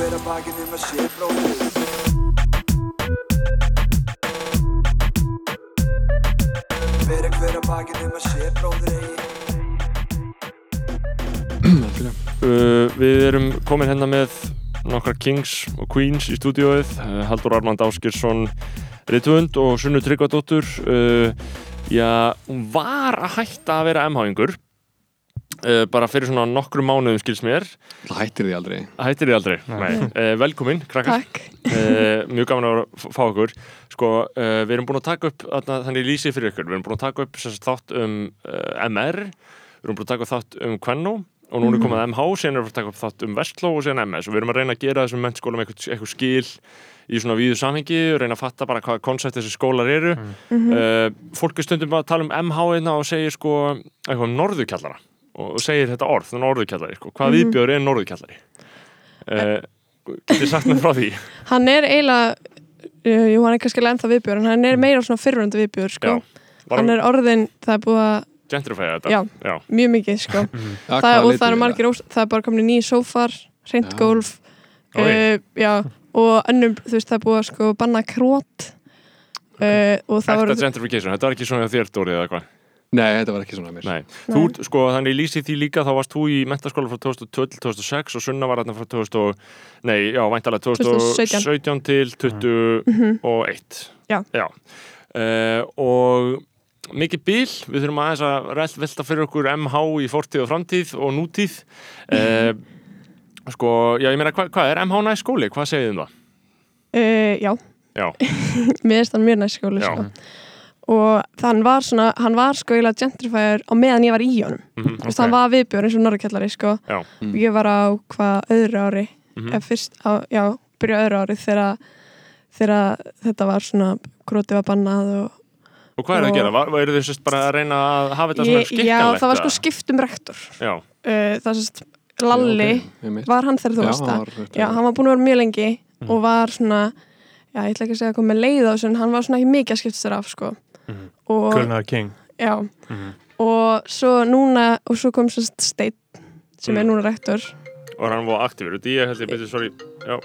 hver að bakið um að sé bróðir Bera hver að bakið um að sé bróðir eigi Uh, við erum komin hérna með nokkra Kings og Queens í stúdíóið uh, Haldur Armand Áskirsson Ritvund og Sunnu Tryggvadóttur. Uh, Já, hún var að hætta að vera MH-ingur uh, bara fyrir svona nokkru mánuðum skils mér. Það hættir því aldrei. Hættir þið aldrei, nei, uh, velkomin krakkar. Takk. uh, Mjög gaman að fá okkur. Sko, uh, við erum búin að taka upp þarna, þannig lýsið fyrir ykkur, við erum búin að taka upp sem sagt, þátt um uh, MR við erum búin að taka upp þátt um Quenno og núna er komið MH, síðan erum við að taka upp þátt um Vestló og síðan MS og við erum að reyna að gera þessum mentskólum eitthvað, eitthvað skil í svona víðu samhengi, reyna að fatta bara hvað koncept þessi skólar eru. Uh, fólk er stundum að tala um MH einna og segir sko eitthvað um norðukjallara og segir þetta orð, norðukjallari sko. hvað mm er norðukjallari uh, getið sagt mér frá því Hann er eiginlega, uh, jú hann er kannski ennþá viðbjör, en hann er meira svona fyrrandi viðbjör, sko. Var Hann er orðin, það er búið að, gentrifæða þetta Já. Já. mjög mikið, sko. ja, það, og það eru margir, ós, það er bara komin nýjir sófar, reynd gólf, Oj. uh, já, og önnum, þú veist, það er búið að sko banna krót. Uh, og það Ekta voru, gentrification, þetta var ekki svona þér Dóri eða hvað Nei, þetta var ekki svona mér Nei, þú, ert, sko, þannig lýsið því líka þá varst þú í mentaskóla frá 2012 til 2006 og Sunna var þarna frá 2000 og- nei, já, væntalega 2017 2017. til 21 Já. Uh, og mikið bíl, við þurfum aðeins að velta fyrir okkur MH í fortíð og framtíð og nútíð uh, sko, já, ég meina, hva, hvað er MH næst skóli? Hvað segið þið um það? uh, já, Já, mér finnst hann mjög næst skóli, Já. sko. Og þann var svona, hann var sko eiginlega gentrifier á meðan ég var í honum. mhm, Þú veist, hann var viðbjör eins og norðkjallari, sko. Já. Og Ég var á hvað öðru ári, Mhm. eða fyrst á, já, byrja öðru ári þegar, þegar þetta var svona, gróti var bannað og Og hvað er það að gera? Var, eru þið sérst bara að reyna að hafa þetta svona ég, skikkanlegt? já, það var sko skipt um rektor Já, uh, það sést, Lalli okay, var hann þegar þú varst það já, hann var búin að vera mjög lengi og var svona já, ég ætla ekki að segja með leið á þessu en hann var svona ekki mikið að skipta sér af sko. og, Kulnar King já, og svo núna og svo kom svo Steinn sem er Mm. núna rektor og hann var aktífur ég held ég byrju, sorry Já,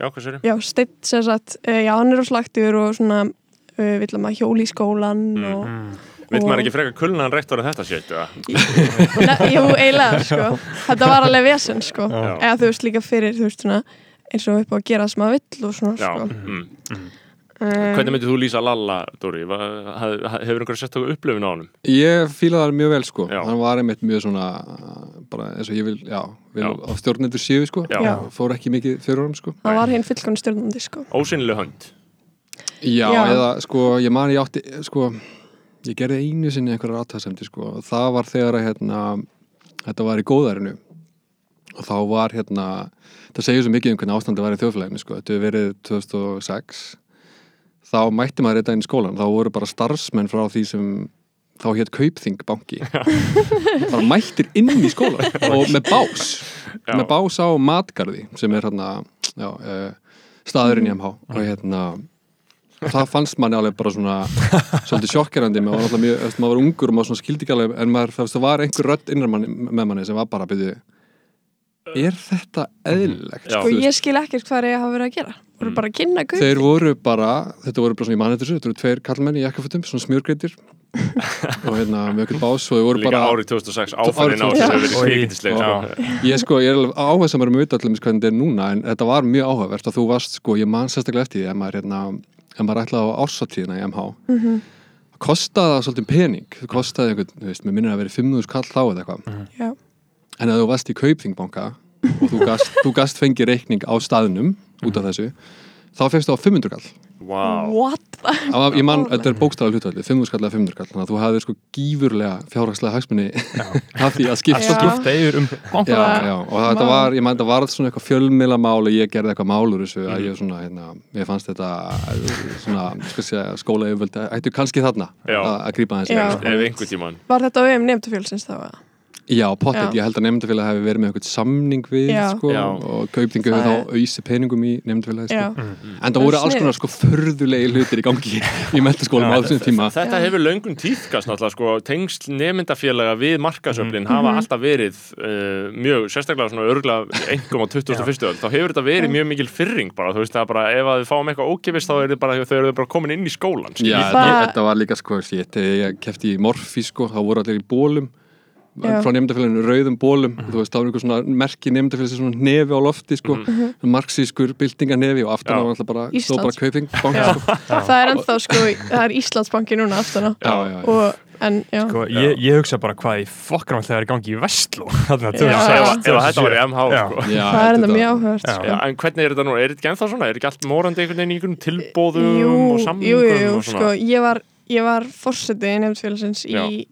já hvað sér já, Steinn sem sagt, uh, já, hann er á slagtur og svona uh, vill að maður hjóli í skólan Mm. og Og- maður ekki frekar kulnan rektor að þetta? Ne, jú, eiginlega, sko þetta var alveg vesen, sko Já. eða þú veist líka fyrir, þú veist svona eins og upp á að gera það sem maður vill og svona, sko mm. um, Hvernig myndir þú lýsa Lalla, Dóri? Hefur einhverja sett okkur upplifin á honum? Ég fílaði það mjög vel sko Já. Hann var einmitt mjög svona bara eins og ég vil, já, vil Já. á stjórnendur séu sko Já. Fór ekki mikið fyrir honum sko það var hinn fullkonni stjórnandi, sko Ósynileg hönd Já, Já. eða sko, ég man ég átti sko, ég gerði einu sinni einhverjar aðtæðsemdi sko, og það var þegar að hérna, þetta var í góðærinu og þá var hérna það segir svo mikið um hvernig ástandi var í þjóðfélaginu sko, þetta hefur verið 2006 þá mætti maður þetta inn í skólan þá voru bara starfsmenn frá því sem þá hétt Kaupþing banki. Bara mættir inn í skólan og með bás. Já. með bás á matgarði sem er hérna já, uh, staðurinn í MH og hérna það fannst manni alveg bara svona svolítið sjokkerandi, maður var alltaf mjög maður var ungur og maður svona skildi ekki alveg en maður, það var einhver rödd innra manni, með manni sem var bara byrja er þetta eðlilegt? Já. og veist, ég skil ekkert hvað er ég hafa verið að gera voru bara að kynna gauð þeir voru bara, þetta voru bara svona í þessu, þetta voru tveir kallmenn í jakkafutum, svona smjörgreitir og hérna með okkur bás og þeir voru Líka bara árið 2006, áfærin á Árið að 2006. verið skvíkindisleg Já. ég sko, ég er áhuga sem er um auðvitað hvernig þetta er núna, en þetta var mjög áhugavert að þú varst, sko, ég man sérstaklega eftir því ef maður, hérna, ef maður ætlaði á ársatíðina í MH Mhm. kostaði það svolítið pening það kostaði einhvern, þú veist, mér minnir að vera 5.000 kall þá eða eitthvað Já. En ef þú varst í kaupþingbanka og þú gast, þú gast fengið reikning á staðnum út af þessu þá fegst þú á 500 kall? Það var- ég man, þetta er bókstæðar hlutvalli 500 kall eða 500 kall, þannig að þú hafði sko gífurlega fjárhagslega hagsmunni af því að skipta. Um banka já, já, og þetta var, ég man, þetta var svona eitthvað fjölmila mál og ég gerði eitthvað mál úr þessu að ég svona, hérna, ég fannst þetta svona, sko segja, skóla ættu kannski þarna Já. að að grípa tíman var þetta á um nefndufjölsins þá? eða? Já, pottet, ég held að nefndafélag hefði verið með eitthvað samning við Já. sko, Já. og kauptingu er- þá auðsi peningum í nefndafélagi Já, sko. Mm. en það voru alls konar sko förðulegi hlutir í gangi í mentaskólum á þessum tíma Þetta hefur löngum tíðkast náttúrulega sko, tengsl nefndafélaga við markasöflin hafa alltaf verið uh, mjög, sérstaklega svona örgulega engum á 21. öll, þá hefur þetta verið mjög mikil fyrring bara, þú veist það bara, ef að þið fáum eitthvað ókipist þá er bara, þau eru bara komin inn í skólan Já, þetta, var líka sko, ég kefti í morfi sko, þá voru allir í bólum. Frá nefndafélaginu rauðum bólum þú veist, þá var einhver svona merki nefndafélags svona nefi á lofti sko, marxískur byltinganefi og aftan á alltaf bara, stóð Íslands. bara kauping sko. það er ennþá sko, það er Íslandsbanki núna aftan á og, en Sko, ég, ég hugsa bara hvað í fokkanum þegar er í gangi í Vestló ef að þetta var í MH Já. sko. Já, það er enda þetta- mjög Já. sko. En hvernig er þetta nú? Er þetta ekki ennþá svona? Er ekki allt morandi einhvern veginn í einhvern tilbóðum jú, og jú, samningum jú, jú, og sko, ég var, ég var fórseti nefndfélagsins Já. í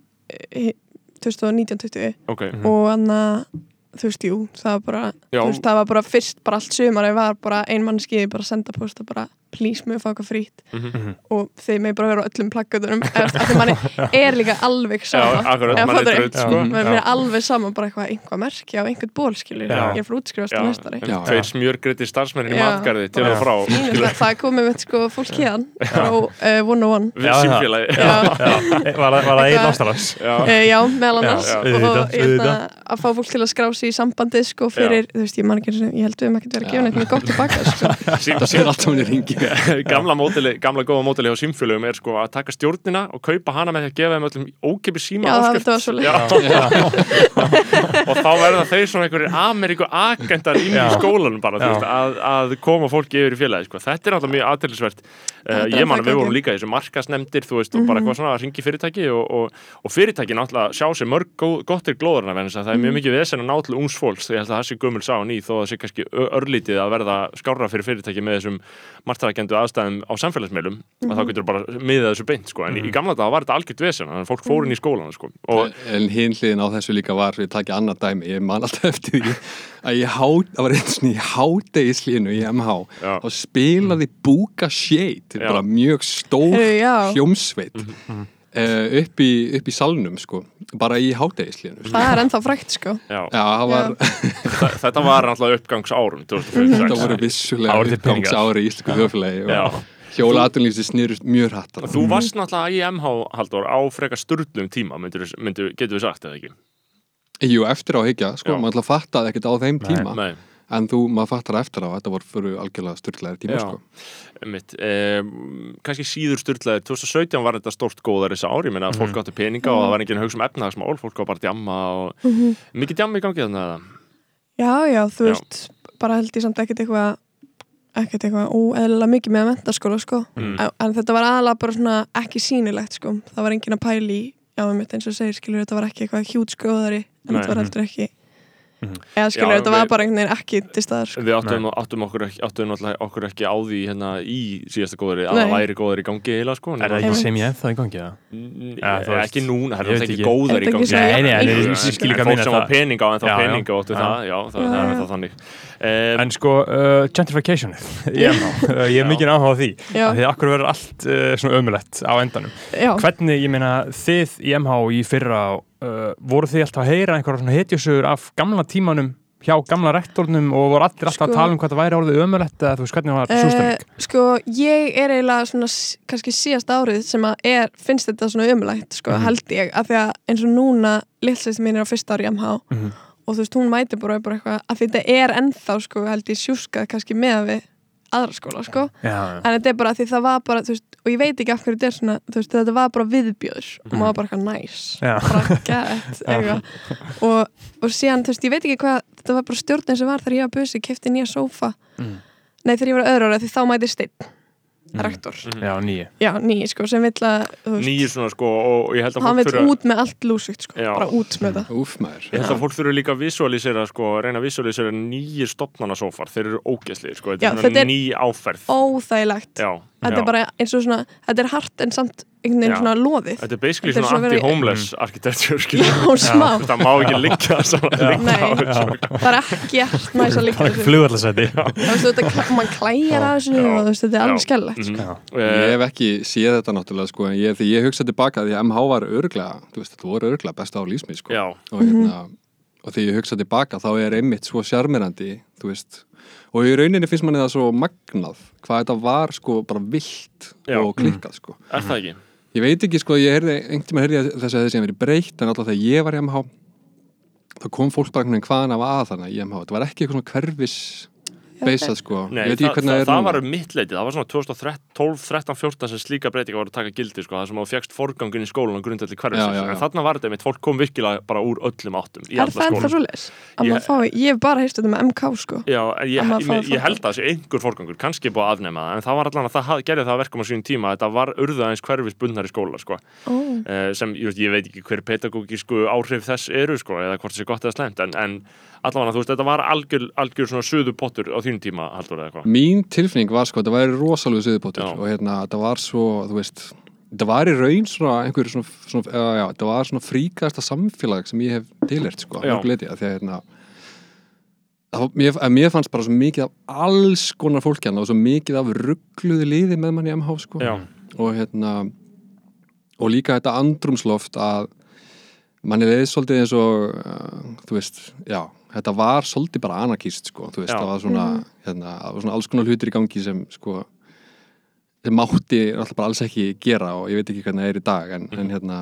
eh, 2019-20 Ok, og hann að þú veist, jú, það var bara Já. þú veist, það var bara fyrst, bara allt sumar var bara ein mannski, bara senda posta bara please, mér fá eitthvað frýtt Mhm. og þeir með bara vera á öllum plaggutunum af því manni er líka alveg sama. Eða manni er fattarðu? draut, sko. er alveg sama bara eitthvað, einhvað merki á einhvern ból skilur, Já. ég er fyrir útskrifast Já, á næstari Já. tveir smjörgreiti starfsmennin í matgarði til og frá Fínasta, það komið með sko fólk hérna frá uh, 101 við Já, símfélagi Já. Já, var, það- einn ástæðans Já. Uh, já, meðal annars. Og hérna, að fá fólk til að skrá í sambandi sko fyrir, þú veist, ég man ekki ég held við um ekkert verið að gefa neitt með gott tilbaka sko. Það er allt saman í ringi gamla mótili, gamla góða mótili á símfélögum er sko að taka stjórnina og kaupa hana með því að gefa þeim öllum ókepi síma Já. Já. og þá verða þeir svona einhverjir Ameríku agentar inn í Já. skólanum bara, Já. veist, að, að koma fólki yfir í félagi, sko. þetta er alltaf mjög aðtælisvert uh, er ég man að við vorum líka í þessu markasnemdir þú veist, og bara eitthvað svona að ringi fyrirtæki og, og, og fyrirtæki náttúrulega sjá sér mörg góð, gottir glóðurna, að það er mjög mikið vesen að ná til ungs fólks, þegar ég held að það sé gömul sá ný þó að það sé kannski örlítið að verða skárra fyrir fyrirtæki með þessum margtækjendu aðstæðum á samfélagsmeilum að þá getur bara miðað þessu beint, sko, en í gamla dag var þetta algjört vesen, þannig að fólk fór inn í skólan, sko, og en hinn hliðin á þessu líka var við takja annað dæmi, ég man alltaf eftir því að ég há, það var eins og í hádegislínu í MH Já. og spilaði Búka Uh, upp, í, upp í salnum sko, bara í hádegislínu sko. það er ennþá frækt sko. Já, Já, það var, Þa- þetta var alltaf uppgangsárum 2006 þetta voru vissulega uppgangsári í Íslandsku þjóðfélagi Já. og hjóla aðtunlýsi snýrust mjög hrætt Þú varst náttúrulega í MH Halldór á frekar sturlum tíma myndir, myndir, getur við sagt eða ekki? Jú, eftir á higgja, sko, maður alltaf fattaði ekkert á þeim Nei. tíma. Nei, en þú, maður fattar eftir á, þetta voru fyrir algjörlega styrlaðir tíma, Já. sko. Mitt um, kannski síður styrlaðir 2017 var þetta stórt góðar þess ár ég meina að fólk átti peninga og það var enginn að hugsa um efnahagsmál. Fólk var bara að djamma og mikið djamma í gangi þannig að já, já, þú Já. veist, bara held ég samt ekkert eitthvað ekkert eitthvað óeðlilega mikið með mentaskóla sko, Mm. en, en þetta var aðalega bara svona ekki sýnilegt sko, það var enginn að pæli í já, mitt eins og segir, skilur, þetta var ekki eitthvað hjút skoðari, en Nei. þetta var heldur ekki Mhm. eða skilur, þetta var bara einhvern veginn ekki til staðar sko. við áttum, áttum, okkur, ekki, áttum okkur ekki á því hérna í síðasta góðari að það væri góðari í gangi heila sko Er það ekki sem ég ennþá í gangi? Mm, Ja, veist, ekki núna, það er ekki góðar í gangi en fólk sem var það. peninga á en þá Já, já. peninga áttu Já. það, já, það, það er það þannig um, En sko, uh, gentrification. Ég, uh, ég er mikið áhuga á því. Af því að akkur verður allt uh, svona ömulett á endanum? Já, Hvernig, ég meina, þið í MH í fyrra uh, voru þið alltaf að heyra einhverja svona hetjusögur af gamla tímanum hjá gamla rektornum og voru allir alltaf Sko- að tala um hvað það væri orðið ömulett eða þú veist hvernig var Eh, sústemning sko, ég er eiginlega svona kannski síðast árið sem að er, finnst þetta svona umlægt, sko, Mhm. held ég af því að eins og núna, lillsist mín er á fyrsta ári í MH Mhm. Og þú veist, hún mæti bara, bara eitthvað, að þetta er ennþá, sko, held ég sjúskað kannski með við aðra skóla, sko. Já, en þetta er bara því það var bara, veist, og ég veit ekki af hverju þetta er svona, veist, þetta var bara viðbjöður og maður bara eitthvað næs, Já. gett eitthvað, og, og síðan, þú veist, ég veit ekki hvað, þetta var bara stjórnin sem var þegar ég var busi, kefti nýja sófa. Mm. nei, þegar ég var öðru ára, því þá mæti steinn Mm. rektor, já, nýju já, nýji, sko, sem vill að nýjir svona sko og, ég held að hann fólk vill þurfa út með allt lúsugt, sko, Já. bara út með það. Úf maður. Ég held að fólk þurfa líka að visualisera sko, reyna að visualisera nýjir stopnarnasófar þeir eru ógeðslir, sko, þetta Já, er svona ný áferð. óþægilegt. Já, þetta er bara eins og svona þetta er hart en samt einhvern veginn svona loðið Þetta er basically Þetta er svona svo verið- anti-homeless arkitektur já, smá, Það má ekki þessu. það er ekki hart næs að líka veist, þetta, kla- mann klæjar að þessu og þetta er alveg skellegt sko. Mhm. Ég Eh, hef ekki séð þetta náttúrulega sko, en ég, ég hugsa tilbaka því að MH var veist, þetta voru örglega besta á lífsmið sko. Og, hérna, og því ég hugsa tilbaka þá er einmitt svo sjarmirandi, þú veist og í rauninni finnst manni það svo magnað hvað þetta var sko bara vilt Já. og klikkað sko. er það ekki? Ég veit ekki sko, ég heyrði, einhvern tíma heyrði þess að þessi að verið breytt en alltaf þegar ég var í MH þá kom fólk bara einhvern veginn hvaðan af að þarna í MH, þetta var ekki eitthvað svona hverfis beisað sko, Nei, ég veit ekki það, hvernig það, það er það núna. var um mitt leiti, það var svona 2012, 13, 14 sem slíka breytinga voru að taka gildi sko, það sem þú fjagst forgangin í skólan og já, já. en þarna var þetta mitt, fólk kom virkilega bara úr öllum áttum í Er alla það ennþá skólan. svo leis? Að Ég- hef bara heist þetta með MK sko Já, en ég, ég, ég, ég held að það sé einhver forgangur, kannski búið að afnema það, en það var allan að það haf- gerði það að verkum á sínum tíma þetta var urða eins hverfisbundnar í skóla, eða eða allavega, þú veist, þetta var algjör, algjör svona suðu pottur á þínum tíma, haldur eða eitthvað. Mín tilfinning var sko, þetta væri rosalega Já. og hérna, þetta var svo, þú veist þetta var í raun svona einhver svona, svona já, já, þetta var svona fríkasta samfélag sem ég hef tilhert sko, Já. mjög leiti, að því að hérna mér, mér fannst bara svo mikið af alls konar fólki hann og svo mikið af ruggluði liði með mann í MH sko Já, og hérna og líka þetta andrumsloft að manni leiði svolítið eins og uh, þú veist, já þetta var svolítið bara anarkist sko þú veist, Já. það var svona, hérna, það var svona alls konar hlutir í gangi sem sko sem mátti alltaf bara alls ekki gera og ég veit ekki hvernig það er í dag en, en hérna,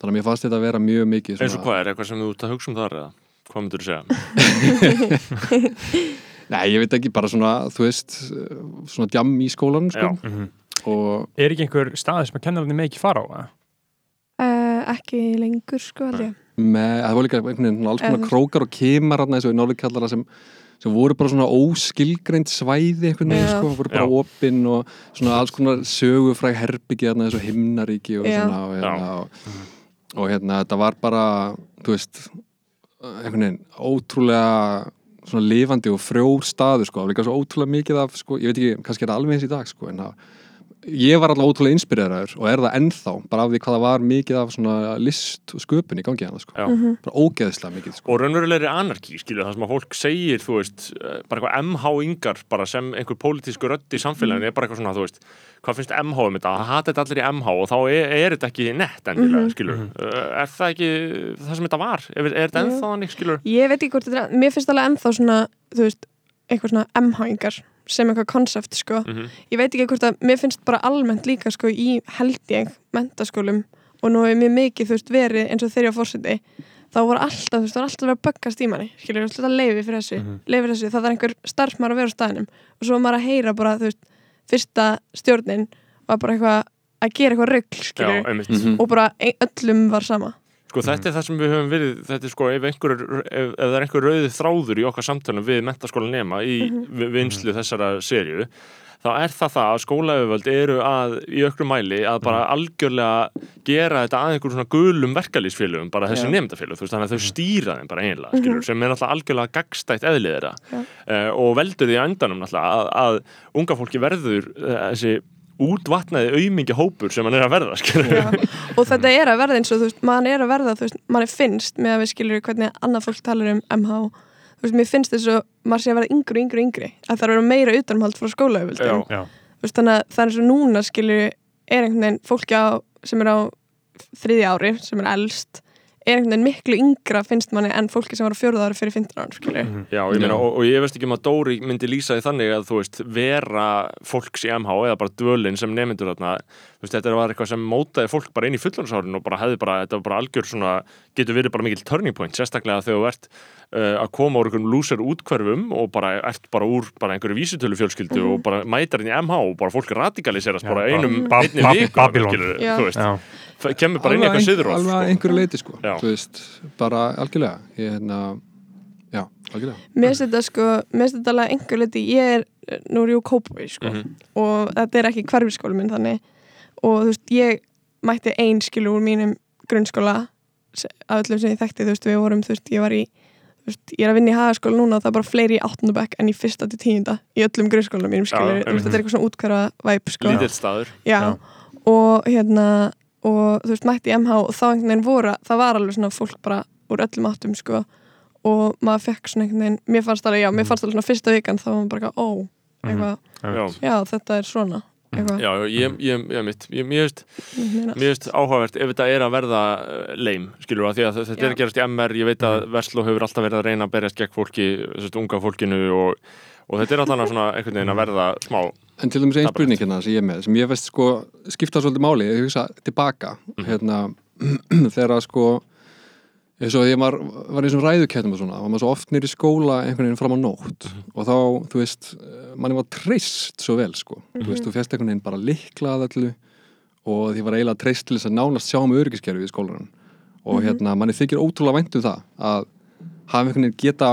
þannig að mér fannst þetta að vera mjög mikið eins og hvað er, eitthvað sem þú ert að hugsa um þar eða? Hvað myndur þú segja? Nei, ég veit ekki, bara svona, þú veist svona djam í skólanum sko Já. Mhm. og Er ekki einhver staði sem að kennararnir með ekki fara á? eða? Ekki lengur sko held ég. Með, það voru líka einhvern veginn alls konar krókar og kemar eins og í Norðurkallara sem, sem voru bara svona óskilgreint svæði einhvern veginn sko, voru bara opinn og svona alls konar sögufræg herbyggi eins og himnaríki og svona og hérna, og, og hérna þetta var bara, þú veist einhvern veginn ótrúlega svona lifandi og frjór staður sko, líka svo ótrúlega mikið af sko, ég veit ekki, kannski er það alveg eins í dag sko, en það ég var alltaf ótrúlega inspireraður og er það ennþá bara af því hvað það var mikið af svona list og sköpun í gangi hann sko. Já. bara ógeðslega mikið sko. og raunverulegri anarki, skilju, það sem að fólk segir, þú veist, eh, bara eitthvað MH-ingar bara sem einhver pólitísku rödd í samfélaginu er bara eitthvað svona, þú veist, hvað finnst MH um þetta, það þetta allir í MH og þá er, er þetta ekki nett endilega, skilju er það ekki það sem þetta var? Er, er þetta ennþá þannig, skilju Ég veit ekki hvort þetta er, mér finnst alveg ennþá svona þú veist, eitthvað svona MH-ingar sem eitthvað konsept sko Mhm. ég veit ekki hvort að, mér finnst bara almennt líka sko í held ég mentaskólum og nú hefur mér mikið þú veist verið eins og þeirri á fórseti þá voru alltaf, þú veist, það var alltaf að vera að böggast í manni skilur, þú veist, þetta leifi fyrir þessu, Mhm. leifi fyrir þessu það er einhver starfsmar að vera á staðinum og svo var maður að heyra bara, þú veist, fyrsta stjórnin var bara eitthvað að gera eitthvað rugl, Já, skilur einmitt Mhm. og bara öllum var sama Sko þetta er það sem við höfum verið, þetta er sko ef, einhver, ef, ef það er einhver rauði þráður í okkar samtalum við mentaskóla nema í mm vinslu þessara serju þá er það það að skólaöföld eru að í ökrum mæli að bara algjörlega gera þetta að einhver svona gulum verkalýsfélögum, bara þessi Já. nefndafélög þú veist þannig að þau stýra þeim bara einlega skilur, sem er náttúrulega algjörlega gagstætt eðlið þeirra. Já. uh, og veldur því á endanum náttúrulega að, að unga fólki verður uh, þessi útvatnaði aumingi hópur sem hann er að verða og þetta er að verða eins og þú veist, mann er að verða þú veist, mann er finnst með að við skilur hvernig annað fólk talar um MH þú veist, mér finnst þess að maður sé að verða yngri og yngri og yngri. Að það er að vera meira utanumhald frá skólaöfildum Já. þannig að það er eins og núna skilur er einhvern veginn fólki á, sem er á þriðja ári, sem er elst er einhvern veginn miklu yngra finnst manni en fólki sem var á fjórða ári fyrir 15 ári skilur Já, ég meina, og, og ég veist ekki um að Dóri myndi lýsa því þannig að, þú veist, vera fólks í MH eða bara dvölin sem nemyndur þarna, þú veist, þetta var eitthvað sem mótaði fólk bara inn í fullorðsárin og bara hefði bara, þetta var bara algjör svona, getur verið bara mikil turning point, sérstaklega þegar þú ert að koma úr einhverjum lúser útkverfum og bara ert bara úr bara einhverju vísitölu fjölskyldu og bara mætar inn í MH og bara fólk radikaliserast bara einum, Ba- einni Ba- viku, kemur bara inn eitthvað siðróf, alveg sko. einhverju leiti sko. Veist, bara algjörlega ég hérna, já, algjörlega. Mér finnst þetta sko, mér finnst þetta alveg einhver liti, ég er, nú er ég úr Kópaví sko, Mhm. og þetta er ekki hverfiskóli minn þannig. Og þú veist, ég mætti ein skilu úr mínum grunnskóla af öllum sem ég þekkti, þú veist, við vorum, þú veist, ég var í veist, ég er að vinna í hagaskóla núna og það er bara fleiri í áttundabæk en í fyrsta til tíunda í öllum grunnskólanum mínum skilur, veist, þetta er eitthvað svona útkværa væp sko. lítill staður. Já, Já. og hérna og þú veist, mætti í MH og þá einhvern veginn voru, það var alveg svona fólk bara úr öllum áttum, sko. Og maður fekk svona einhvern veginn, mér fannst alveg, já, mér fannst alveg svona fyrsta vikan þá var maður bara, eitthvað, ó, eitthvað. Já, já, þetta er svona, eitthvað já, ég, ég, ég, mitt ég, meina. Mér finnst áhugavert ef þetta er að verða uh, leim, skilur að því að þetta er Já. að gerast í MR, ég veit að Vestló hefur alltaf verið að reyna að berjast gegn fólki, þessu unga fólkinu og, og þetta er alltaf svona einhvern veginn að verða smá, En til dæmis einn spurning hérna sem ég er með, sem ég veist sko skipta svolítið máli, ég hugsa tilbaka hérna, þegar að sko eins og ég var, var eins og ræðukettum og svona, var maður svo oft nýri skóla einhvern veginn fram á nótt. Og þá, þú veist, manni var treyst svo vel sko, þú veist, þú fjast einhvern veginn bara liklað allu og því var eiginlega treyst til þess að nánast sjá um öryggiskerfi í skólanum. Og hérna, manni þykir ótrúlega vænt um það að hafa einhvern veginn geta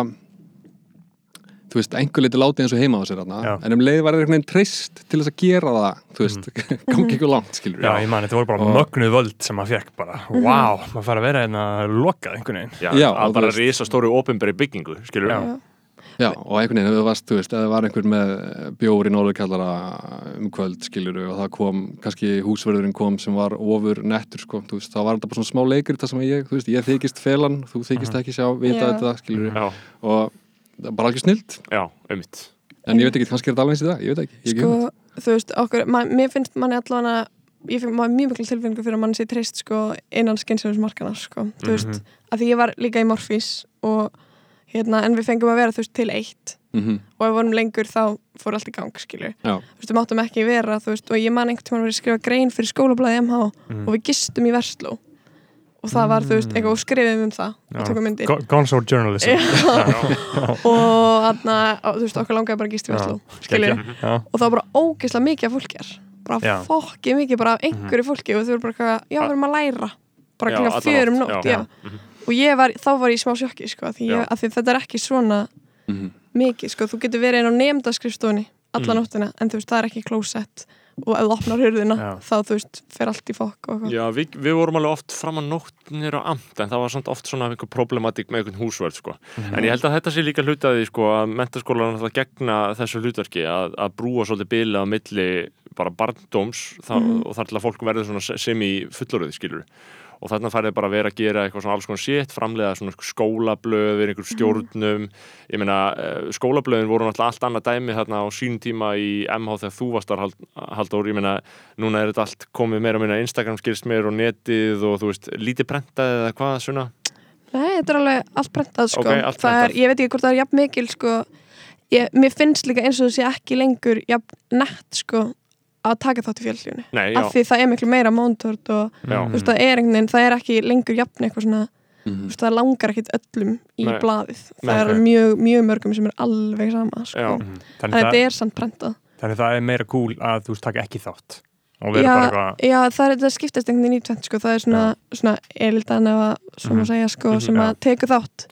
þú veist, einhver liti látið eins og heima á sér en um leið var einhvern veginn treyst til þess að gera það, þú veist gangi ekki langt, skilur Já, ég man, þetta voru bara Og- mögnuð völd sem maður fekk bara, wow, maður fara að vera hérna lokað einhvern veginn. já, Já, að bara veist- risa stóru opinberi byggingu, skilur Já. Já, og einhvern veginn, varst, þú veist, það var einhver með bjór í nólukallara um kvöld, skilur og það kom, kannski húsverðurinn kom sem var ofur nettur, sko, þú veist, þá var þetta bara svona smá leikur, það sem ég, þú veist, ég þykist felan, þú þykist ekki sjá, vita þetta, skilur og það bara alveg snilt, já, einmitt. En ég veit ekki, kannski er þetta alveg eins í það, ég veit ekki, ég ekki sko, hugmynd. þú veist, okkur man, mér finnst manni allavega ég finn maður mjög miklu tilfinningu fyrir að mann sé treyst sko, innan skynsefnismarkana sko. þú veist, að því ég var líka í Morfís og hérna, en við fengum að vera þú veist, til eitt. Mhm, og ef við vorum lengur þá fór allt í gang skilju, Já, þú veist, við máttum ekki vera þú veist, og ég man einhvern tímann verið að skrifa grein fyrir skólablaði MH Mhm. og við gistum í Vestló og það var, þú veist, eitthvað og skrifum um það og tökum myndir Go- Gonzo journalism. og þarna, og, þú veist, okkur langaði bara að gista í Vestló. Já. og það var bara ógeðslega mikið af fólki þar bara Já. fokkið mikið bara af einhverju fólki og þau voru bara, eitthvað, já, við erum að læra bara Já, klukkan alla fjögur um nótt, já. já. og ég var, þá var ég í smá sjokki sko, því, Já. ég, því þetta er ekki svona mhm, mikið, sko, þú getur verið inn á nefndaskrifstofunni alla Mm. nóttina, en þú veist, það er ekki klósett og ef þú opnar hurðina, Já. þá þú veist fer allt í fokk Já, við, við vorum alveg oft fram að nótnir á amt en það var samt oft svona einhver problematik með einhvern húsvörð sko. en ég held að þetta sé líka hlutaði sko, að mentaskólan það gegna þessu hlutverki að, að brúa svolítið bilið á milli bara barndóms þá, og þar til að fólk verður svona sem í fullorðið skilur og þarna færði bara að vera að gera eitthvað svona alls konar sétt, framlega svona skólablöðir, einhver stjórnum ég meina, eh, skólablöðin voru náttúrulega allt annað dæmi þarna á sín tíma í MH þegar þú varst þar hald, Halldór, ég meina núna er þetta allt komið meira og minna Instagram skilst meir og netið og þú veist, lítið prentað eða hvað, svona Nei, þetta er alveg allt brentað sko. Ok, allt það er, prentað. ég veit ekki hvort það er jafn mikil sko. ég, mér finnst líka eins og sé ekki lengur jafn nett sko, að taka þátt í já, af því það er miklu meira móntort og já, þú veist, það er einhvern veginn, það er ekki lengur jafn eitthvað svona, mhm. þú veist, það langar ekkit öllum í Nei. blaðið, það Nei, er ok. mjög, mjög mörgum sem er alveg sama sko. Mhm. Þannig, þetta það, er samt brentað þannig það er meira cool að þú veist taka ekki þátt og vera já, bara eitthvað já, það er þetta skiptast einhvern veginn í tvent sko. það er svona, svona eldan eða svo Mhm. má segja, sko, Mhm, sem að tekur þátt.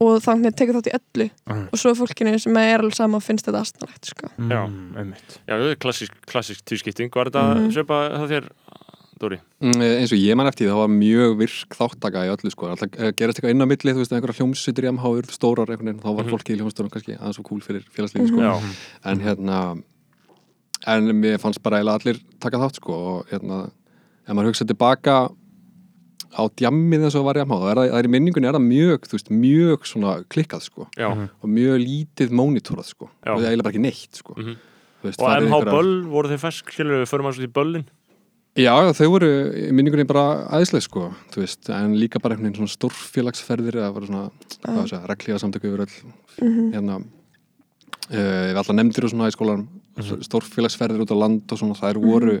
Og þannig tekur þátt í öllu Mhm. og svo er fólkinu sem er alveg sama og finnst þetta astanlegt sko. Já. Mm, einmitt. já, það er klassísk, klassísk tvískipting Var þetta Mhm. svipa það þér, Dóri? Mm, eins og ég man eftir því, það var mjög virk þáttaka í öllu sko, alltaf eh, gerast eitthvað inn á milli þú veist, einhverja hljómsveitir í MH urðu stórar einhvern veginn, þá var Mhm. fólki í hljómsveitunum kannski aðeins svo cool fyrir félagslífi sko, en hérna en mér fannst bara eiginlega allir taka þátt sko, og hérna ef maður hugsa tilbaka á djammið eins og var MH, það er, það er í minningunni er það mjög, veist, mjög svona klikkað sko, já. Og mjög lítið mónitorað sko, Já. og það er eiginlega bara ekki neitt sko, Mhm. þú veist, Og MH einhverjar- Böll, voru þeir við, förum að svo í Böllin. Já, þau voru í minningunni bara aðeinslega sko, en líka bara einhvern veginn svona stórfélagsferðir eða bara svona, sé, reglíða samtöku yfir öll, Mhm. hérna uh, við alltaf nefndir og svona í skólanum stórfélagsferðir út á land og svona, þær voru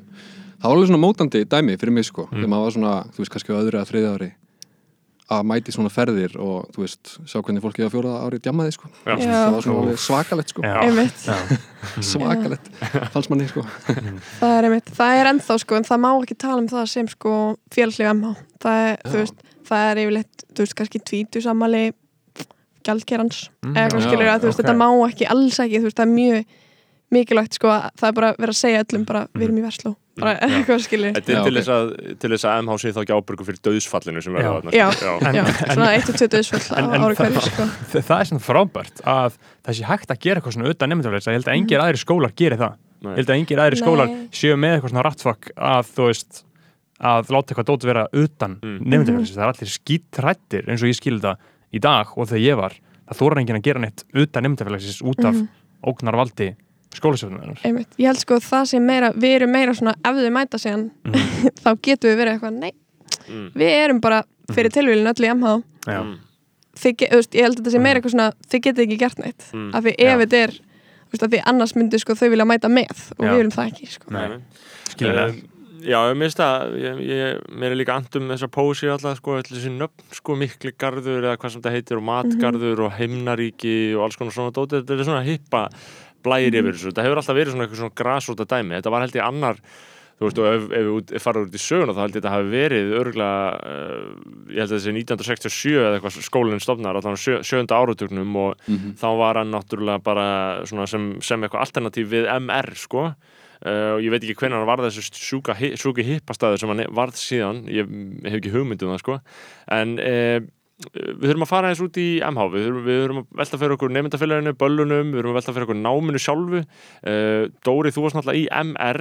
það var alveg svona mótandi dæmi fyrir mig sko, þegar maður var svona, þú veist, kannski á öðru eða þriða ári að mæti svona ferðir og þú veist, sjá hvernig fólki á fjóraða ári djamaði sko, Já. Það var svona svakalett sko, Já. einmitt, svakalett fannst manni sko, það er einmitt það er ennþá sko, en það má ekki tala um það sem sko félagslega MH það er, Já. þú veist, það er yfirleitt þú veist, kannski tvítu samali gjaldkerans. Mm, eða að þú veist, ok. þetta má ekki alls ekki, þú veist, það er mjög mikilvægt sko að það er bara verið að segja öllum bara við erum í versló. Bara eitthvað skilji til ok. þess að, til þess að MH sé þá ekki ábyrgu fyrir döðsfallinu sem verður Já. þarna, Já. sko. Já, svona 1-2 döðsföll á En- en ári það- hverju sko. Þa- það er svona frábært að það sé hægt að gera eitthvað svona utan nefndafélags ég held að engir aðri skólar geri það. Nei. ég held að engir aðri skólar séu með eitthvað svona rattfakk að þú veist að láta eitthvað dót vera utan Mm. nefndafélags það er allir skítrættir það það að skólasöfnunar Einmitt. Ég held sko að það sem meira, við erum meira svona ef þau mæta síðan þá getum við verið eitthvað, nei, Mm. við erum bara fyrir tilvílin öll í MH Já, Mm. þið, veist, ég held að þetta sé meira eitthvað svona þið getið ekki gert neitt. Mm. af því ef þetta er veist, af því annars myndi sko þau vilja mæta með og Já. við viljum það ekki sko. Skilja Um, Já, ég minnst það, ég, ég, mér er líka andum þessar pósi alltaf, sko, allir þessi nöfn, sko, mikli garður eða hvað sem þetta heitir og matgarður og heimnaríki og alls konar svona dótið, þetta er svona hippa blæri yfir þessu, þetta hefur alltaf verið svona eitthvað svona grasróta dæmi, þetta var held ég annar þú veist, og ef, ef við farið út í söguna þá held ég þetta hafi verið örgulega uh, ég held að þessi 1967 eða eitthvað skólinn stofnar, allan sjö, sjönda áratögnum og þá var hann náttúrulega bara svona sem, sem eitthvað alternatív við MR, sko. Uh, og ég veit ekki hvernig hann varð þessu sjúki hippastæður sem hann varð síðan. Ég hef ekki hugmynd um það sko. En uh, við þurfum að fara eins út í MH við þurfum, við þurfum að velta fyrir okkur nefndafélaginu, böllunum, við þurfum að velta fyrir okkur náminu sjálfu. Uh, Dóri, þú varst náttúrulega í MR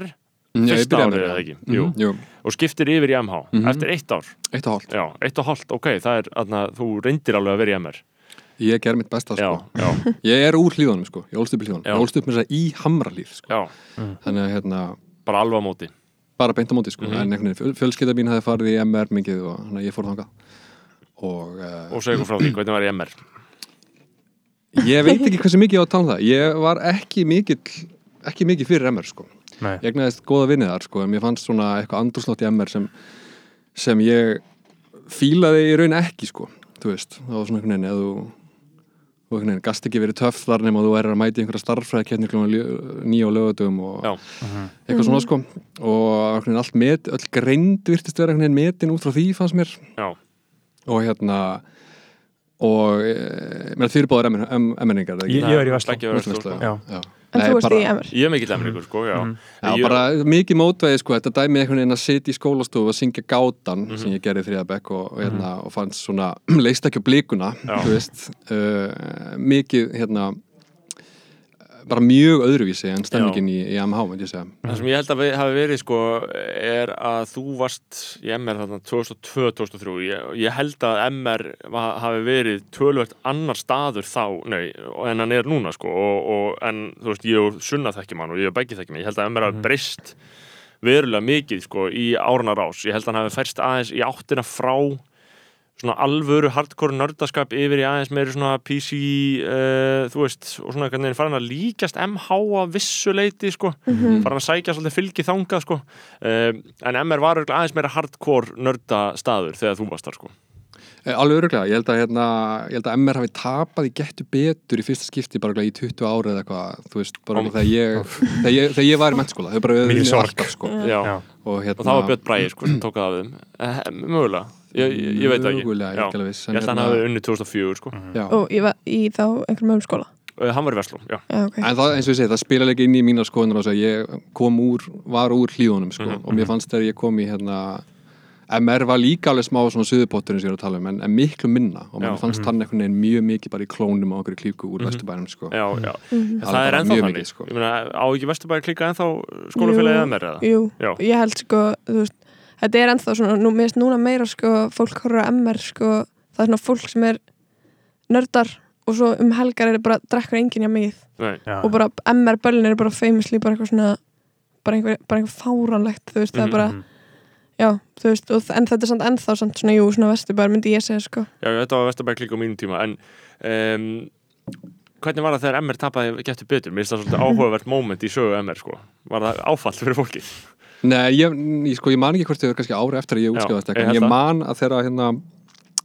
Já, ég fyrsta árið eða ekki? Mhm, Jú. Jú, og skiptir yfir í MH Mhm. eftir eitt ár, eitt og hálft. Já, eitt og hálft. Ok, það er, aðna, þú reyndir alveg að vera í MR Ég ger mitt besta já, sko. Já, Ég er úr hlíðunum sko, ég ólst upp í hlíðunum. Já. Ég ólst upp með þess að í hamralíð sko. já, Þannig að hérna, bara alveg á móti. bara beint á móti sko. Mhm. En einhvern veginn, fjölskylda mín hafði farið í MR mikið og ég fór þangað Og uh, og okkur frá því, hvernig var í MR ég veit ekki hversu mikið ég á að tala um það. Ég var ekki mikið ekki mikið fyrir MR sko. Nei. Ég egnaðist góða vinnið þar sko En mér fannst svona eitthvað andrúslátt í MR sem, sem ég fílaði í raun ekki sko Þú veist, það var svona einhvern veginn eða þú og einhvern veginn, gast ekki verið töff þar nema þú er að mæti einhverja klúan nýja á lögatum og Já. eitthvað svona sko. Og einhvern veginn allt met, öll greind virtist vera einhvern veginn metin út frá því fannst mér. Já, og hérna og e, mér þið eru báður emmenningar Ég, ég er í Vestló. En Nei, þú bara- í MR ég er mikill emringur sko, já, Mhm. Já, Ég- bara mikið mótveði sko, þetta dæmi einhvern veginn að sitja í skólastofu og syngja gátan Mhm. sem ég gerði í þriðabekk og, og, hérna, og fannst svona, leist ekki á blikuna Já. þú veist, uh, mikið hérna bara mjög öðruvísi en stemmingin í, í MH, myndi ég segja. Það sem ég held að við, hafi verið sko er að þú varst í MR þarna 2002-2003 ég, ég held að MR va- hafi verið tölvögt annar staður þá nei, en hann er núna sko og, og, en þú veist ég og Sunna þekki mann og ég og Beggi þekki mann, ég held að MR hafi breyst verulega mikið sko í árnar ás ég held að hann hafi færst aðeins í áttina frá svona alvöru hardcore nördaskap yfir í aðeins meiri svona PC uh, þú veist, og svona veginn farin að líkjast MH að vissu leiti sko, farin að sækja svolítið fylgi þangað sko, uh, en MR var aðeins meira hardcore nördastaður þegar þú varst þar sko. Eh, Alveg öruglega, ég held að, hérna, ég held að MR hafi tapað í gettu betur í fyrsta skipti bara í 20 ári eða eitthvað, þú veist, bara Om- þegar ég, þegar ég, þegar ég var í mennskóla, þau bara sorg. alltaf, sko. Já. Já. Og, hérna, og það var Björn Bræði sko sem tók það af þeim. Eh, mögulega, ég, ég, ég veit það ekki Mögulega, ég Já. en ég held að hann hérna- hafi unnið 2004 sko Já. og ég var í þá einhverjum öðrum skóla uh, hann var í Vestló, já, já, ok En það, eins og ég segi, það spila ekki inn í mínar skoðunar á þess að ég kom úr, var úr hlíðunum sko, Mhm, og mér fannst þegar ég kom í hérna, MR var líka alveg smá svona suðupotturinn sem ég er að tala um, en, en miklu minna og mér Já. fannst hann einhvern veginn mjög mikið bara í klónum á okkur klíku úr Mhm. vesturbænum sko. já, já. Mhm. það Alveg er bara ennþá mjög þannig mikið, sko. ég meina, á ekki Vesturbæri klika ennþá skólafélagið Jú. MR eða? Jú, Já. ég held sko þú veist, þetta er ennþá svona, nú, mér finnst núna meira sko, fólk horfður á MR sko, það er svona fólk sem er nördar og svo um helgar er bara drekkur enginn hjá mig og bara MR böllin er bara famously bara eitthvað svona bara einhver, bara einhver fáranlegt þú veist, það Mhm, er bara, Mhm. já, þú veist og, en þetta er samt ennþá samt svona, jú, svona vesturbær myndi ég segja sko, Já, þetta var Vesturbæk líka á mínum tíma en um, hvernig var það þegar MR tapaði getur betur? Mér finnst það svolítið áhugavert moment í sögu MR sko. Var það áfall fyrir fólki? Nei, ég, ég, sko, ég man ekki hvort þið var kannski ári eftir að ég Já, útskjáðast en ég man að þegar, hérna,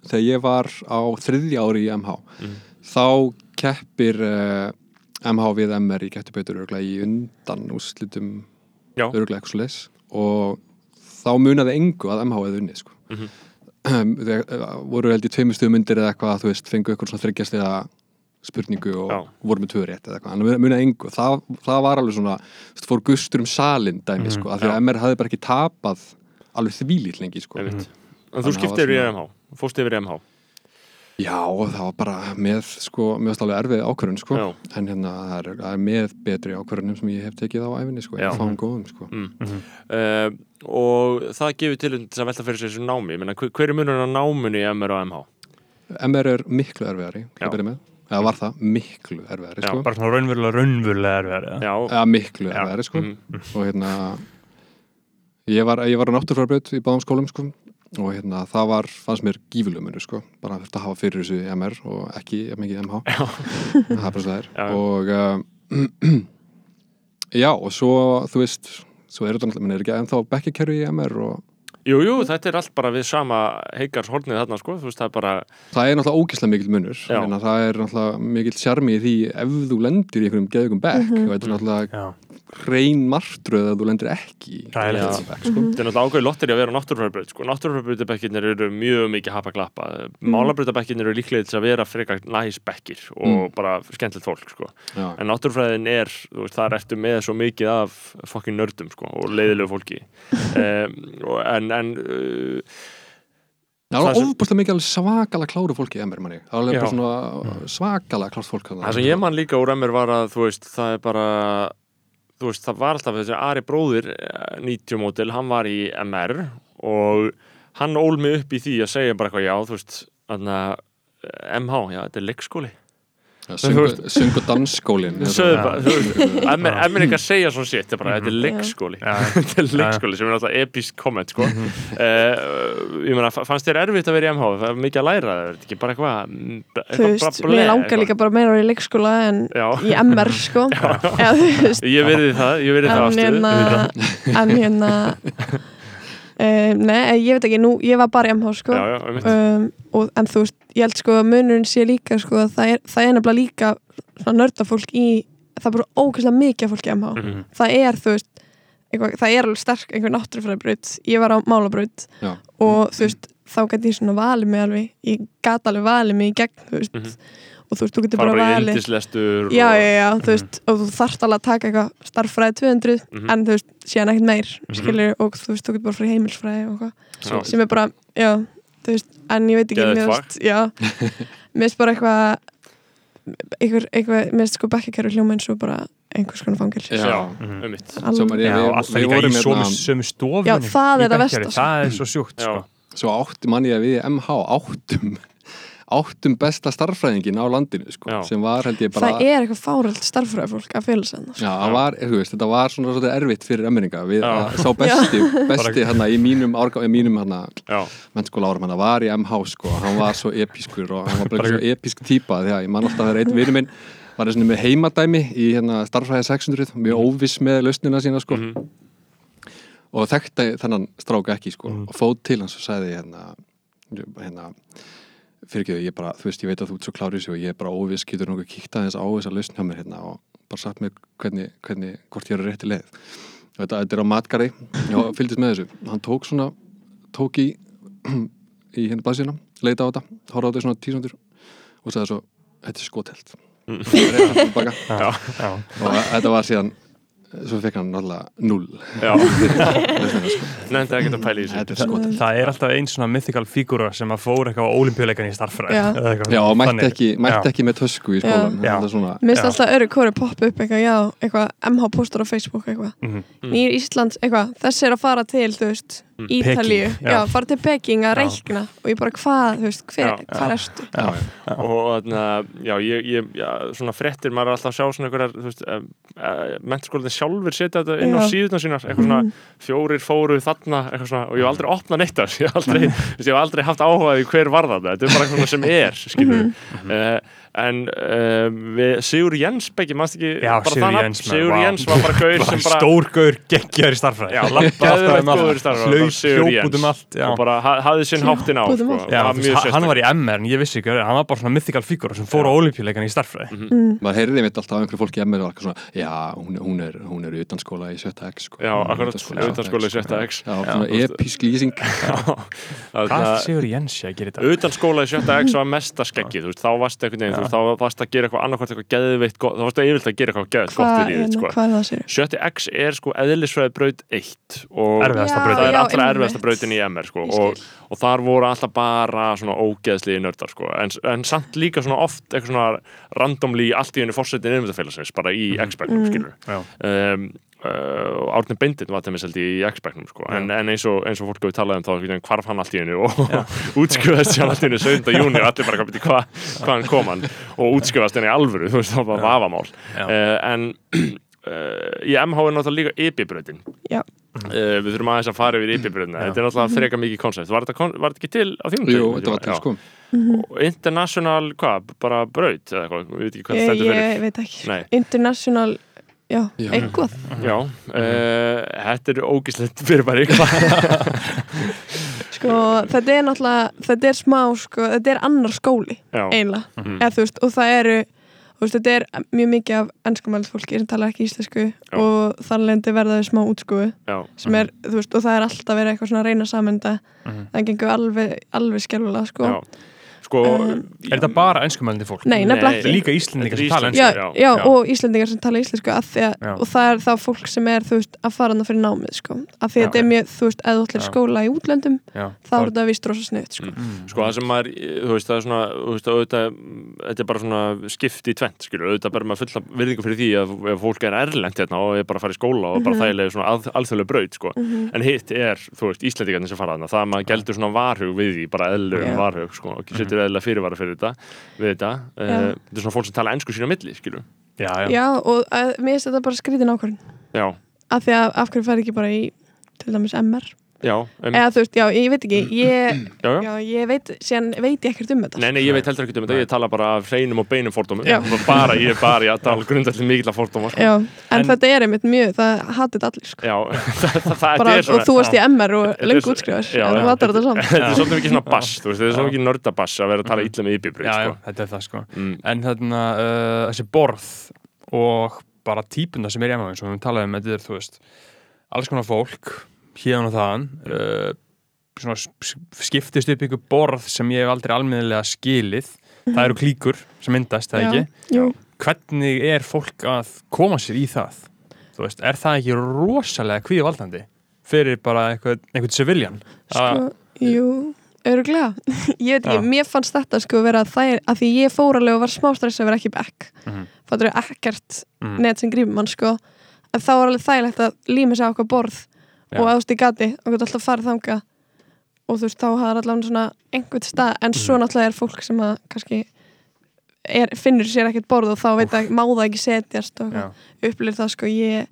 þegar ég var á þriðja ári í MH Mhm. þá keppir uh, MH við MR í gettu betur örgulega í undan úrslitum Já. örgulega eitthvað svo leis og þá munaði engu að MH hefði unnið sko. Mhm. þegar uh, voru held í tveimur stuðum undir eða eitthvað þú veist, fengu ykkur svona þryggjast eða spurningu og Já. voru með tvö rétt eða eitthvað, hann munaði engu. Það, það var alveg svona, þú veist, fór gustur um salin dæmi, Mhm, sko, af því að MR hafði bara ekki tapað alveg þvílít lengi, sko. Einmitt. En þú að skiptir það í var MH, fórst yfir í MH Já, og það var bara með, sko, með alveg erfið ákvörðun, sko. Já. en hérna, það er, það er með betri ákvörðunum sem ég hef tekið á æfinni, sko, ég fáum góðum, sko. Mm. uh, Og það gefur til þess að velta fyrir sér þessu námi. Ég meina, hver, hver er munurinn á námunni í MR og MH? MR er miklu erfiðari, Já. Eða var það miklu erfiðari, Já, sko? bara svona raunverulega, raunverulega erfiðar eða? Já, eða miklu erfiðari, sko. Mm, og hérna ég var, ég var á náttúrfræðbraut í báðum skólum sko. Og hérna það var, fannst mér gífurlumunu sko, bara að hafa fyrir þessu MR og ekki jafn mikið MH það er bara svo það er. Já. og uh, já og svo þú veist, svo er þetta náttúrulega menn er ekki ennþá bekkikerfi í MR og Jú, jú, þetta er allt bara við sama heikars hornið þarna, sko, þú veist, það er bara það er náttúrulega ógislega mikil munur. Það er náttúrulega mikil sjarmi í því ef þú lendir í einhverjum geðugum bekk og þetta er náttúrulega Já, hrein martröð að þú lendir ekki geðugum bekk sko. Þetta er náttúrulega ákveði lottir í að vera á náttúrufræðbraut sko. Náttúrufræðbrautabekkinir eru mjög mikið hapa glappa mm. Málabrautabekkinir eru líklega til að vera frekar næs bekkir og Mm. bara skemmtilegt fólk sko. Já. En náttúrufræðin er, þú veist, þar ertu með svo mikið af fokkin nördum sko, og leiðilegu fólki um, og, En, en uh, Það Það sem- ofbúrslega mikið alveg svakalega kláru fólki í MR manni. Það alveg bara svona svakalega klárt fólk. þarna. það sem ég man líka úr emmer var að, þú veist, það er bara þú veist, það var alltaf þessi Ari bróðir eh, 90 mótil, hann var í MR og hann ól mig upp í því að segja bara eitthvað, já, þú veist þannig að MH, já, þetta er leikskóli Já, og dansskólin. Emmer emmer ekki að segja svona shit, þetta er bara, þetta er leikskóli. Já. þetta er leikskóli, sem er alltaf episk komment, sko. Uh, ég meina, fa- fannst þér erfitt að vera í MH það er mikið að læra, það er ekki bara eitthvað mm, eitthvað Þú veist, mér langar eitthvað. líka bara meira að vera í leikskóla en Já. í MR sko. Þú veist, ég verði það, ég verði það. en hérna um, nei, ég veit ekki, nú, ég var bara í MH sko já, já, um, og, en þú veist, ég held sko að munurinn sé líka sko að það er, það er nefnilega líka nördafólk í það er bara ókvæslega mikið af fólki í MH Mhm. það er, þú veist, eitthvað, það er alveg sterk einhver náttúrufræðbraut, ég var á málabraut Já. og þú veist, þá gæti ég svona valið mig alveg, ég gat alveg valið mig í gegn, þú veist Mhm. Og þú veist, þú getur fara bara bara í valið. indislestur já, og, já, já, þú veist, og þú þarft alveg að taka eitthvað starffræði 200, Mhm. en þú veist síðan ekkert meir, Mhm. skilur og þú veist, þú getur bara fyrir heimilsfræði og eitthvað. Sem er bara, já, þú veist en ég veit ekki, Geðveikt mér veist, já. Mér veist bara eitthvað eitthvað, eitthvað, mér veist sko bekkakerfi hljóma eins og bara einhvers konar fangil Já. já, Mhm. og alltaf líka í sömu, hérna- sömu stofunni Já, það er það sko. Það er svo sko. Svo átti manni að við MH áttum áttum besta starffræðingin á landinu sko, sem var held ég bara það er eitthvað fáröld starffræði fólk að þú veist, þetta var svona svolítið erfitt fyrir emmeringa við sá besti, besti hérna í mínum mínum hérna já, mennskóla árum hann var í MH sko, hann var svo episkur og hann var bara svo episk típa því að ég man alltaf að það er einn vinur minn var þessi með heimadæmi í hérna starffræði 600 mjög óviss með lausnina sína sko. Mhm. og þekkti þennan stráka ekki sko Mhm. og fóð til hans og sagði hérna hérna fyrirgeðu, ég bara, þú veist, ég veit að þú ert svo klárið sér og ég er bara óviss, getur nokkuð kíkt aðeins á þessa lausn hjá mér hérna og bara sagt mér hvernig, hvernig, hvort ég er á rétti leið. Þetta, þetta er á matgari og fylgdist með þessu, hann tók svona tók í í henni blaðsina, leita á þetta horfði á þetta svona tísundur og sagði svo, þetta er skotelt Mm. Og þetta var síðan svo fekk hann náttúrulega null nefndi ekki að pæla í þetta þessu Það er alltaf einn svona mythical fígúra sem að fór eitthvað á olimpíuleikan í starffræði Já. eða eitthvað Já, og mætti ekki, mætti Já. ekki með tösku í skólan Já. alltaf öru kóri poppa upp eitthvað, já, eitthvað MH postur á Facebook eitthvað, Mhm. nýr Íslands eitthvað, þessi er að fara til, þú veist Mm. Ítalíu, Peking, já. já, fara til Peking að reikna og ég bara hvað, þú veist, hver, Já. hvað erstu já, já. og þarna, já, ég, ég, já, svona frettir maður er alltaf að sjá svona einhverjar, þú veist, uh, uh, mentaskólinn sjálfur setja þetta inn á síðuna sínar, eitthvað svona fjórir fóru þarna, eitthvað svona, og ég hef aldrei opnað neitt af þessu, ég hef aldrei, þú veist, ég hef aldrei haft áhugaði hver var það, þetta er bara eitthvað svona sem er, skilur uh, en uh, við, Sigur Jens Beggi, maður ekki Já, bara maður, Sigur. Jens var bara gaur sem bara Stór gaur geggjar í starffræði Já, Labbaði alltaf geðveikt um allt, já. og bara ha- hafði sinn háttin á um sko. Já, var þú mjög veist, hann var í MR en ég vissi ekki, hann var bara svona mythical fígur sem fór á olimpíuleikan í starffræði maður heyrði mitt alltaf af einhverju fólki í MR og var svona, já, hún, hún er, hún er utan skóla í sjötta X sko. Já, akkurat, utanskóla í utanskóla í sjötta X. Já, svona episk lýsing. Hvað Sigur Jens að gera þetta? utan skóla í sjötta X var mesta skeggið þú veist, þá varst einhvern veginn, þá varst að gera eitthvað annarkvært eitthvað geðveitt gott, þá varst að yfirleitt að gera eitthvað geðveitt gott Hvað í lífið, hérna, sko. hvað er það er sko eðlisfræði braut. 1 og það er allra erfiðasta brautin í MR sko og, og þar voru alltaf bara svona ógeðsliði nördar sko en, en samt líka svona oft eitthvað svona randomly allt í henni fórsetin innvitafélagsins bara í X-Backnum Mm. skilur um, uh, og Árni Bindin var þeim held í X-Backnum sko en, en eins, og, eins og fólk hefur talað um þá hvarf hann allt í henni og útskjöðast sér allt í henni 7. júni og allir bara hvað hva, hvaðan kom hann og útskjöðast henni í alvöru þú veist það var vafamál. Já. uh, en uh, í MH er náttúrulega líka Já. Uh, við þurfum aðeins að fara yfir IB-brautina Já. þetta er náttúrulega freka mikið koncept var þetta, kon- var þetta ekki til á þínum Jú, þetta var til sko Og International, hvað, bara braut eða eitthvað, við veit ekki hvað þetta stendur fyrir ég veit ekki. Nei. International, já, Já. eitthvað. Já, uh, þetta er ógislegt fyrir bara ykkur Sko, þetta er náttúrulega, þetta er smá, sko, þetta er annar skóli, Já, eiginlega. Mhm. Eða, þú veist, og það eru, veist, þetta er mjög mikið af ennskumæld fólki sem talar ekki íslensku Já. og lendi verða þau smá útskúi sem er, þú veist, og það er alltaf verið eitthvað svona reyna samenda Mhm. það gengur alveg, alveg skelvulega, sko já Sko, Um, Er þetta bara ennskumælandi fólk? Nei, nefnilega. Er ekki líka Íslendingar sem tala ennsku já, já, já. og Íslendingar sem tala íslensku að því að, Já. og það er þá fólk sem er, þú veist, að fara hana fyrir námið, sko. Að því að þetta er mjög, þú veist, eða þú ætlir skóla í útlöndum Já. þá er þetta vist rosa sniðt, sko. Mm. Sko það sem maður, þú veist, það er svona, þú veist, auðvitað, þetta er bara svona skipt í tvent, skilur, auðvitað bara maður fulla virðingu fyrir því að ef fólk er erlent hérna og er bara að fara í skóla og bara Mhm. þægilega eðlilega fyrirvara fyrir þetta, við þetta. Uh, Já. þetta er svona fólk sem tala ennsku sína milli, skilur. Já, já. Já, og að, mér finnst þetta bara skrítin ákvörðin Já, af því að af hverju fær ekki bara í til dæmis MR já, um, eða þú veist, já, ég veit ekki ég, já, já. já, ég veit, síðan veit ég ekkert um þetta Nei, nei, ég veit heldur ekki um þetta, ég tala bara af hreinum og beinum fordómum Já. bara, ég er bara, ég tala grundallir mikil að fordóma sko. Já, en, En- þetta er einmitt mjög, það hatið allir sko. Já, það, það, það bara, er svona og þú varst í MR og lengur Já, en já. þú hattar þetta saman Þetta er svolítið mikið svona bass, þú veist, þetta er svona mikið nördabass að vera að tala illa með já, já, sko. þetta er það sko Mm, En þarna, uh, þessi borð og bara típuna sem er í MH eins og við höfum talað um, þetta er, þú veist alls konar fólk, hérna og þaðan uh, svona skiptist upp ykkur borð sem ég hef aldrei almennilega skilið. Það eru klíkur sem myndast, það Já, ekki? jú, hvernig er fólk að koma sér í það? Þú veist, er það ekki rosalega kvíðvaldandi fyrir bara eitthvað, einhvern civilian? Sko, jú öruglega, ég veit ekki, mér fannst þetta sko vera þær, að því ég fór alveg og var smá stress að vera ekki back. Mhm. fattur við ekkert Mm. net sem grífum mann sko. En þá var alveg þægilegt að líma sig á okkar borð Já. og ást í gati og gott alltaf farið þanga og þú veist, þá hafði allavega svona einhvern stað, en svo Mhm. náttúrulega er fólk sem að kannski er, finnur sér ekkert borð og þá veit að má það ekki setjast og upplýr það sko. Ég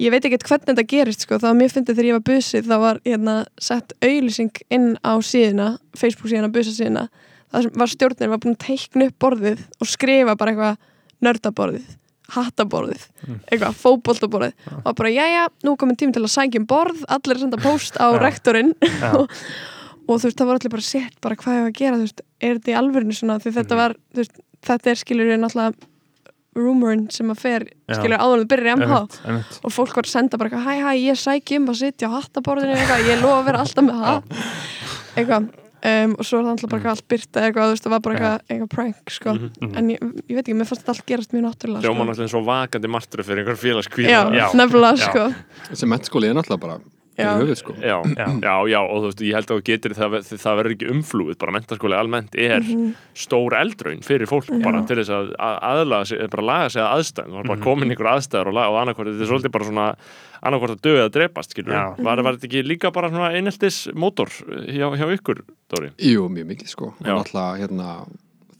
ég veit ekkert hvernig þetta gerist sko, þá mér fyndið þegar ég var busið þá var hérna sett auðlýsing inn á síðuna, Facebook síðuna, busa síðuna. Það var stjórnin var búin að teikna upp borðið og skrifa bara eitthvað nördaborðið, hattaborðið eitthvað, fótboltaborðið. Og bara, jæja, nú er komin tími til að sækja um borð allir að senda post á Já. rektorinn. Já. og, og þú veist, það var allir bara sett bara hvað ég að gera, þú veist, er þetta í alvörinu svona, því þetta Mhm. var, þú veist, þetta er skilur ég náttúrulega rumorinn sem að fer, Já. skilur áður en þú byrjar í MH og fólk var að senda bara eitthvað, hæ hæ, ég sæki um að sitja á hattaborðinu eitthvað, ég lofa að vera alltaf með það eitthvað um, og svo er það alltaf bara eitthvað allt byrta eitthvað, þú veist, það var bara eitthvað, eitthvað prank sko. Mhm. Mhm. en ég, ég veit ekki, mér fannst þetta allt gerast mjög náttúrulega Hljóma sko. náttúrulega eins og vakandi martröð fyrir einhver félagskvíða já, Já. nefnilega sko Þessi mennskóli er náttúrulega bara Já. höfuð sko Já, Já. já, já, og þú veist, ég held að þú getur það, það verður ekki umflúið, bara mentaskóli almennt er Mhm. stór eldraun fyrir fólk bara til þess að að- aðlaga sig, bara laga sig að aðstæðum, það var bara komin ykkur aðstæður og, laga, og annarkvort, þetta er svolítið bara svona annarkvort að döga að drepast, skilur Já. var, var þetta ekki líka bara svona eineltis mótor hjá, hjá ykkur, Dóri? Jú, mjög mikið sko Já. og náttúrulega hérna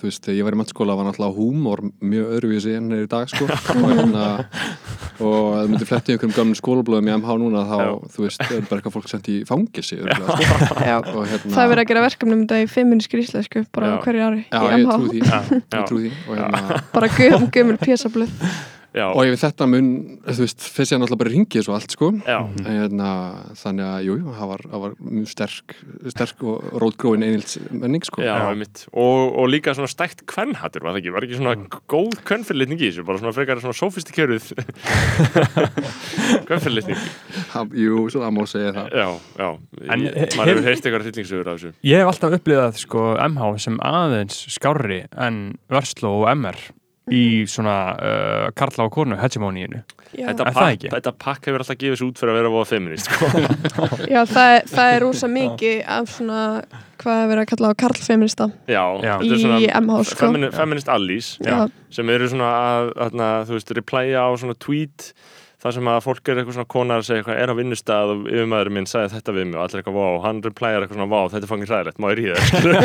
þú veist, þegar ég var í mennskóla var náttúrulega húmor mjög öðruvísi en er í dag sko og hérna og ef þú myndir fletti einhverjum gamlum skólablöðum í MH núna þá, Já. þú veist, það er bara eitthvað fólk sendt í örugglega, sko. Hérna það er verið að gera verkefnum um þetta í fimminiskri íslensku bara Já. á hverju ári Já, í ég MH trú því, Já. ég trú því og hérna, bara gum, gumul pjæsablöð já, og ef þetta mun, þú veist, fyrst ég náttúrulega bara ringið svo allt, sko. Já, hérna, þannig að, jú, jú, það var, var mjög sterk, sterk og rótgróin einhilds menning, sko. Já, einmitt. Og, og líka svona stækt kvennhattur var það ekki, var ekki svona góð kvennfyrirlitning í þessu, bara svona frekar svona sofistikjöruð kvennfyrirlitning. Ha- Jú, svo það má segja það. Já, já, En ég, maður hefur heist eitthvað hryllingsögur af þessu. Ég hef alltaf upplifað sko MH sem aðeins skárri en Versló og MR í svona uh, Karla og Kornu hegemóníinu Þetta ekki? þetta pakk hefur alltaf gefið sér út fyrir að vera voða feminist sko. já það, er- það er rosa mikið af svona, hvað er verið að kalla á karlfeminista Já, Já. þetta er í svona MH, sko. femini, feminist allies Já, sem eru svona að, að, þú veist, replya á svona tweet þar sem að fólk er eitthvað svona konar að segja eitthvað er á vinnustað? Og yfirmaður minn sagði þetta við mig og allir eitthvað vá, hann replyar eitthvað svona vá, þetta er fangin hræðilegt, má ég ríða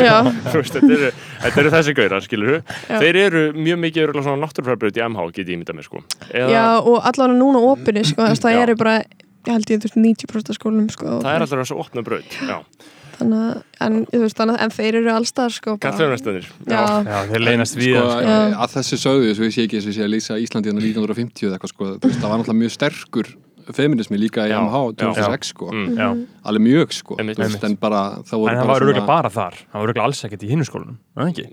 Þú þetta þetta eru þessi gaurar, skilur Já. þeir eru mjög mikið svona náttúrufræðbröð í MH, get ég ímyndað mér sko. Eða, já og allavega núna opinni sko, það eru bara ég held ég þú veist 90% af skólum sko, það er alltaf þessu opna bröð já, þannig en, þú veist, þannig, að- en þeir eru allstað sko, Já, þeir leynast við sko, Já. að þessu sögðu, svo ég sé ekki eins og ég sé að lýsa Íslandi hérna 1950 eða eitthvað sko, veist, það var náttúrulega mjög sterkur feminismi líka í MH já. 2006 sko, Mm. Alveg mjög sko. En bara það voru En það var öruglega bara þar. Það var öruglega alls ekkert í hinnu skólanum var það ekki?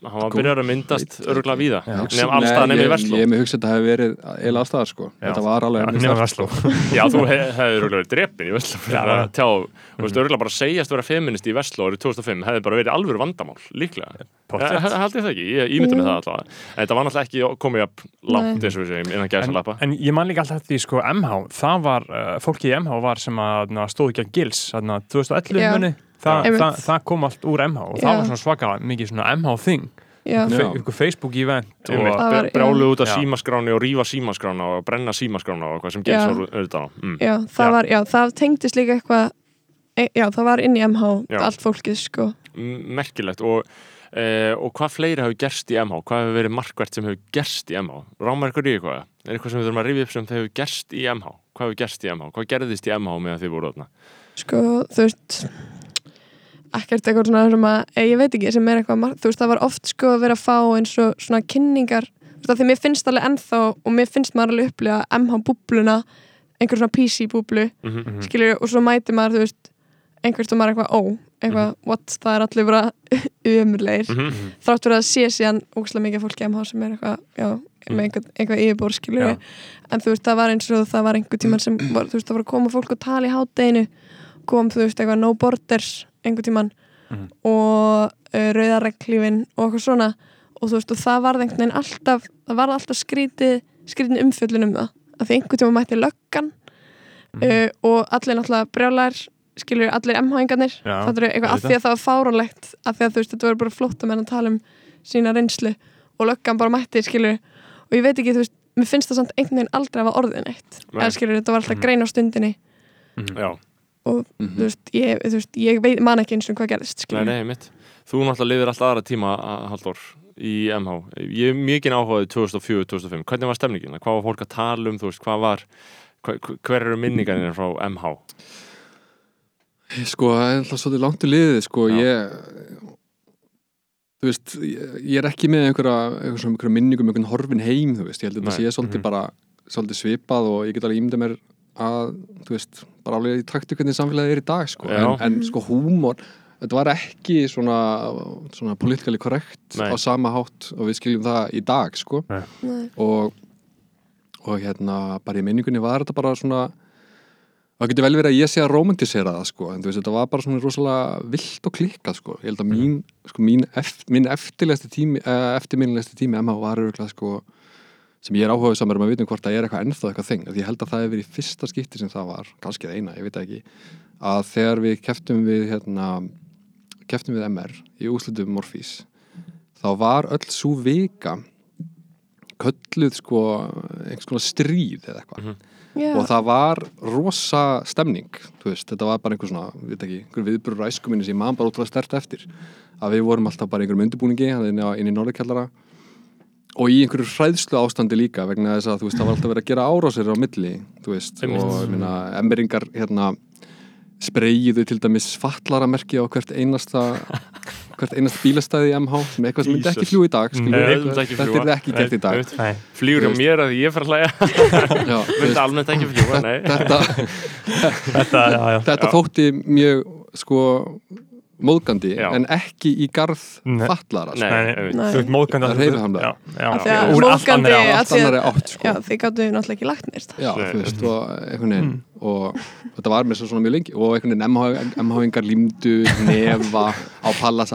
Hann var byrjar að myndast öruglega víða nefn allstað nefn í Nei, ég- Vestló. Ég hef hugsað að þetta hefði verið eila allstaðar sko. Þetta var alveg mjög Nefna sterkt, Versló Já, þú hef- hefði öruglega verið drepin í Vestló að öruglega bara segjast vera feminist í Vestló árið 2005 hefði bara verið alvöru vandamál, líklega. Eh, Held ég það ekki, ég ímynda með það En þetta var náttúrulega ekki komið upp langt eins og við segjum, innan gæsa lappa en ég man líka alltaf því sko MH Það var, uh, fólki í MH var sem að stóð ekki að gils þarna 2011 Já. muni Þa, það, það kom allt úr MH og Já. það var svona svaka mikið svona MH thing já, Já. Fe, ykkur Facebook event Einmitt, og, brjáluð út af símaskráni og rífa símaskrána og brenna símaskrána og eitthvað sem gerst var auðvitað mm. já, það Já. var, já, það tengdist líka eitthvað e, já, það var inn í MH Já. allt fólkið sko. Merkilegt. Og, eh, og hvað fleiri hefur gerst í MH hvað hefur verið markvært sem hefur gerst í MH rámar ykkur í eitthvað, er eitthvað sem við þurfum að rifja upp sem hefur gerst í MH, hvað hefur gerst í MH hvað gerðist í MH meðan þið voru þarna? Sko, þú veist ekkert eitthvað svona sem að, eh, ég veit ekki sem er eitthvað, þú veist, það var oft sko að vera að fá eins og svona kynningar þú veist, því mér finnst alveg ennþá og mér finnst maður alveg upplifa MH búbluna einhver svona PC búblu mm Mhm. skilur, og svo mæti maður, þú veist einhvert og maður eitthvað, ó, eitthvað what, það er allir bara umurleir -hmm. þrátt fyrir að sé síðan ógslag mikið fólki MH sem er eitthvað, já, með einhver, einhvað yfirbór skilur. En þú veist, það var eins og það var einhver tíman sem var, þú veist, það var að koma fólk og tala í hátteginu kom, þú veist, eitthvað no borders einhver tíman Mhm. og uh, rauðareglífin og eitthvað svona. Og þú veist, og það varð einhvern veginn alltaf það varð alltaf skrítið, skrítið umfjöllun um það, af því einhver tíma mætti löggan Mhm. uh, og allir náttúrulega brjálæðir skilur allir MH-ingarnir Já, það er eitthvað af því að það var fáránlegt af því að þú veist, þetta voru bara flóttamenn að tala um sína reynslu. Og löggan bara mætti skilur, og ég veit ekki, þú veist mér finnst það samt einhvern veginn aldrei að hafa orðin eitt eða skilur, þetta var alltaf Mhm. grein á stundinni. Já, og Mhm. þú veist, ég, þú veist, ég veit, man ekki eins og hvað gerðist nei, nei, mitt þú náttúrulega liðir alltaf aðra tíma að haldur í MH, ég er mikið áhugaði 2004-2005, hvernig var stemningin? Hvað var fólk að tala um, þú veist, hvað var hver, hver eru minningarnir frá MH Sko, það er alltaf svolítið langt í liðið sko, Já. ég þú veist, ég, ég er ekki með einhverja, einhverja, einhverja minningum um einhvern horfin heim, þú veist, ég held að þetta sé svolítið Mhm. bara, svolítið svipað og ég get alveg ímyndað mér að, þú veist, bara alveg í taktu hvernig samfélagið er í dag, sko, en, en sko húmor, þetta var ekki svona, svona politically correct Nei. á sama hátt og við skiljum það í dag, sko. Nei. og, og hérna bara í minningunni var þetta bara svona það getur vel verið að ég sé að romantisera það sko, en þú veist, þetta var bara svona rosalega vilt og klikkað sko, ég held að mín sko, mín, eft, mín eftirlegasti tími uh, eftirminnilegasti tími MH var örgulega sko sem ég er áhugað samar um að vita um hvort það er eitthvað ennþá eitthvað þeng, því ég held að það hefur verið í fyrsta skipti sem það var, kannski það eina, ég veit ekki að þegar við keftum við hérna, keftum við MR í úslutum Morfís þá var öll svo vika kölluð sko einhvers konar stríð eða eitthvað. Já. og það var rosa stemning þú veist, þetta var bara einhver svona við veit ekki, einhver viðburur ræskuminni sem ég man bara útrúlega stert eftir að við vorum alltaf bara einhverjum undirbúningi inn, á, inn í norðurkjallara og í einhverju hræðslu ástandi líka vegna þess að þú veist, það var alltaf verið að gera árásir á milli þú veist, Einmitt. og ég meina, emmeringar hérna spreyjiðu til dæmis fallaramerki á hvert einasta hvert einast bílastæði í MH sem eitthvað sem myndi ekki fljúa í dag ekki þetta er ekki gert í dag. Þú veist. mér að ég fer að hlæja. Myndi almennt ekki fljúga, nei. Þetta, Þetta, já. þetta þótti mjög sko móðgandi Já. en ekki í garð Nei. fallara sko. Móðgandi að móðgandi- að því að- þið gáttu náttúrulega ekki lagt nýrst Já, Nei. þú veist, og einhvern veginn og þetta var með svo svona mjög lengi og einhvern veginn MH-ingar límdu nefa á Pallas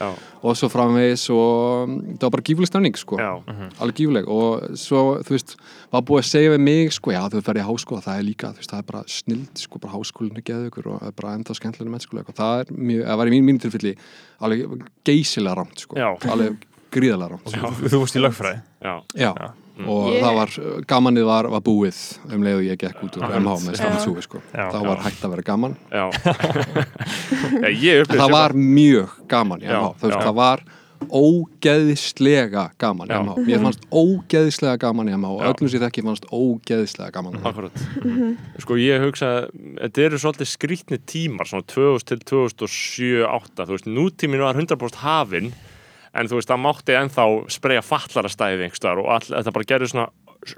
Já, og svo framvegis og mm, það var bara gífuleg stemning sko. Já, alveg gífuleg og svo, þú veist, var búið að segja við mig, sko, já, þú ferði í háskóla það er líka, þú veist, það er bara snild, sko, bara háskólinu geðu ykkur og það er bara enda skemmtilega mennskóla eitthvað, það er mjög, það var í mín, mínu tilfelli alveg geysilega rámt, sko. Já. alveg gríðalega rámt, sko. Þú þú varst í lögfræði. Já, já, Já. og Ég- það var, gamanið var, var búið um leið og ég gekk út úr Já. MH með stafnsúi, sko. Já. þá var hægt að vera gaman, já. Já, ég en upplýði það var mjög gaman já. það var ógeðislega gaman í. MH, mér fannst ógeðislega gaman í MH og öllum sér þekki fannst ógeðislega gaman Akkurat. Sko ég hugsa, þetta eru svolítið skrýtni tímar, svona 2000 til 2007-2008 þú veist, nútíminn var 100% hafinn en þú veist, það mátti ennþá spreja fallarastæði og all, þetta bara gerði svona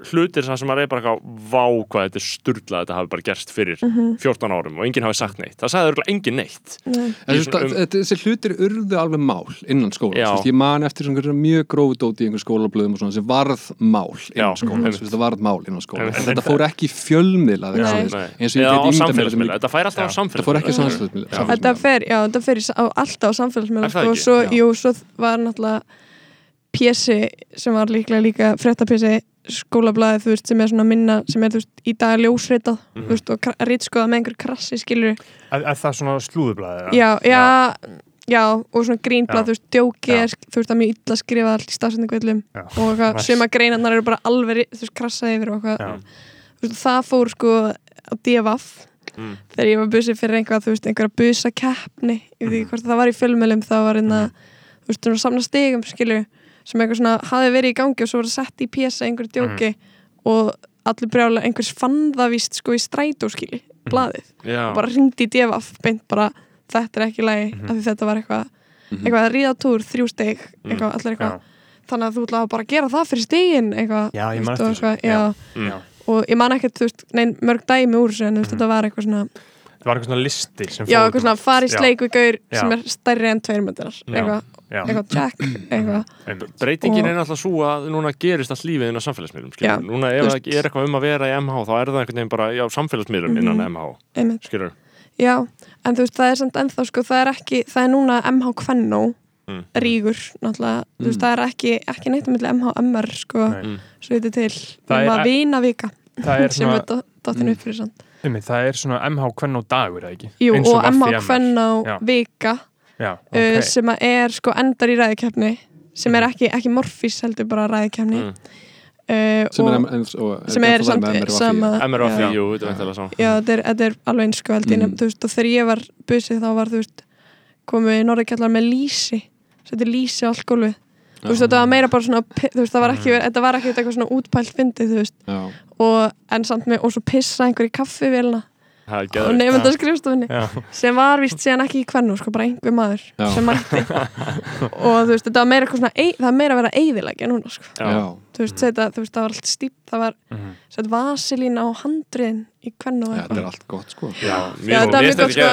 hlutir sem maður er bara eitthvað vá hvað þetta er sturlað þetta hafi bara gerst fyrir 14 árum og enginn hafi sagt neitt. Það sagði örgulega enginn neitt. Veist, svona- um- um, þessi hlutir urðu alveg mál innan skóla, ég man eftir mjög grófu dóti í einhver skólablöðum og svona sem varð mál innan skóla, það varð mál innan skóla þetta fór ekki í fjölmiðla eins og ég get ímynda mér sem samfélagsmiðla, ekki- þetta fær alltaf á Já. þetta fór ekki á samfélagsmiðla. Þetta þetta á, alltaf á samfélagsmiðla það sko, svo var náttúrulega pjessi sem var líklega líka fréttapjessi skólablaði, þú veist, sem er svona minna sem er, þú veist, í dag ljósritað Mhm. þú veist, og rítskoða með einhver krassi, skilur Er, það svona slúðublaði? já, já, já, og svona grínblað, Já. þú veist, djóki Já. er, þú veist, það er mjög illa skrifað allt í stafsendingvöldum Já. og eitthvað, Nice. suma greinarnar eru bara alveg, þú veist, krassaði yfir og eitthvað Já. Þú veist, það fór sko á DFF Mm. þegar ég var busið fyrir einhvað, þú veist, einhverja busa keppni, ég veit Mhm. ekki hvort það var í fjölmjölum þá var einna, þú veist, svona samna stigum skilju, sem eitthvað svona hafi verið í gangi og svo var það sett í pjesa einhverju djóki og allir brjálega einhvers fann það víst sko í strætó skilji, blaðið, Já, og bara ringdi í DFF beint bara, þetta er ekki lægi af því þetta var eitthvað, eitthvað að ríða túr þrjú stig, eitthvað, allir eitthvað. Já. þannig að þú ætlaði bara að gera það fyrir stigin eitthvað, Já, ég man eftir eitthvað, Mm. Og ég man ekkert, þú veist, nein, mörg dæmi úr þessu en þú veist, þetta var eitthvað svona Það var eitthvað svona listi sem já, eitthvað svona út. fari Já. sleik við gaur Já. sem er stærri en tveir myndinar Já. Eitthvað, jack eitthvað. Breytingin Og- er náttúrulega svo að núna gerist allt lífið inn á samfélagsmiðlum. Núna ef það er eitthvað um að vera í MH þá er það einhvern veginn bara já, samfélagsmiðlum Mhm. innan MH einmitt, skilur. já en þú veist, það er samt ennþá, sko, það er ekki það er núna MH Kvennó Mm. rígur, náttúrulega, þú veist, það er ekki ekki neitt um milli MH MR, sko Nei. Mm. svo þetta til, Það það er- vina vika Það er sem er dottin upp fyrir samt það er svona MH Kvenn og dagur, eða ekki? Jú, og MH Kvennó vika Já, uh, ok. sem að er sko endar í ræðikeppni sem er ekki, ekki morfís heldur bara ræðikeppni Mm. uh, sem er, en, og, sem er samt sama MRF, Já. jú, þetta er er, er alveg eins sko held ég, Mhm. þú veist, og þegar ég var busið þá var, þú veist, komið norðurkjallar með lýsi, þetta er lýsi á allt gólfið, þú veist, þetta var meira bara svona, veist, það var ekki, þetta var ekki eitthvað svona útpælt fyndið, þú veist, já, og en samt með, og svo pissa einhver í kaffivélina Það er og geðveikt. nefnda skrifstofinni Já, sem var vist síðan ekki í kvennu sko, bara einhver maður Já. sem mætti og þú veist, þetta var meira eitthvað svona ei, það er meira að vera eiðilegja núna sko. Þú veist, þetta, þú veist, það var allt stíp það var Mhm. sett vasilín á handriðin í kvennu og þetta er allt gott sko Já, Já, mjög, þetta var mér mjög gott, sko,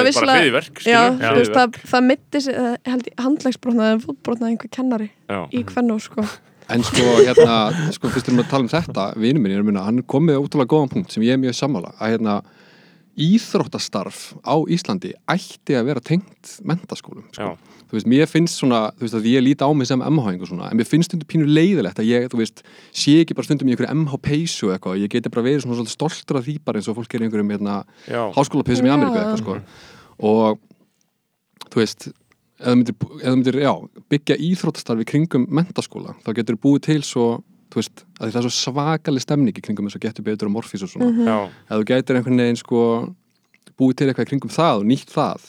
þú veist, það, það mitti sig, eh, handlegsbrotnaði en fótbrotnaði einhver kennari Já. í kvennu sko. En sko, hérna, sko, fyrst erum við að tala um þetta, vinur minn, ég er að minna, hann er komið útrúlega góðan punkt sem ég er mjög sammála, að hérna, íþróttastarf á Íslandi ætti að vera tengt mentaskólum, sko. Þú veist, mér finnst svona, þú veist, að ég líti á mig sem MH og svona, en mér finnst stundum pínu leiðilegt að ég, þú veist, sé ekki bara stundum í einhverju MH peysu eða eitthvað, ég geti bara verið svona svolítið stoltur af því bara eins og fólk er í einhverjum, hérna, háskólapeysum í. Ameríku eða eitthvað, sko. Og, þú veist, þú myndir, þú myndir já, byggja íþróttastarfi kringum mentaskóla, þá getur þú búið til svo, þú veist, að það er svo svakalig stemning í kringum þess að getur betur og morfís og svona. Mhm. Já. Ef þú getur einhvern veginn sko búið til eitthvað í kringum það og nýtt það,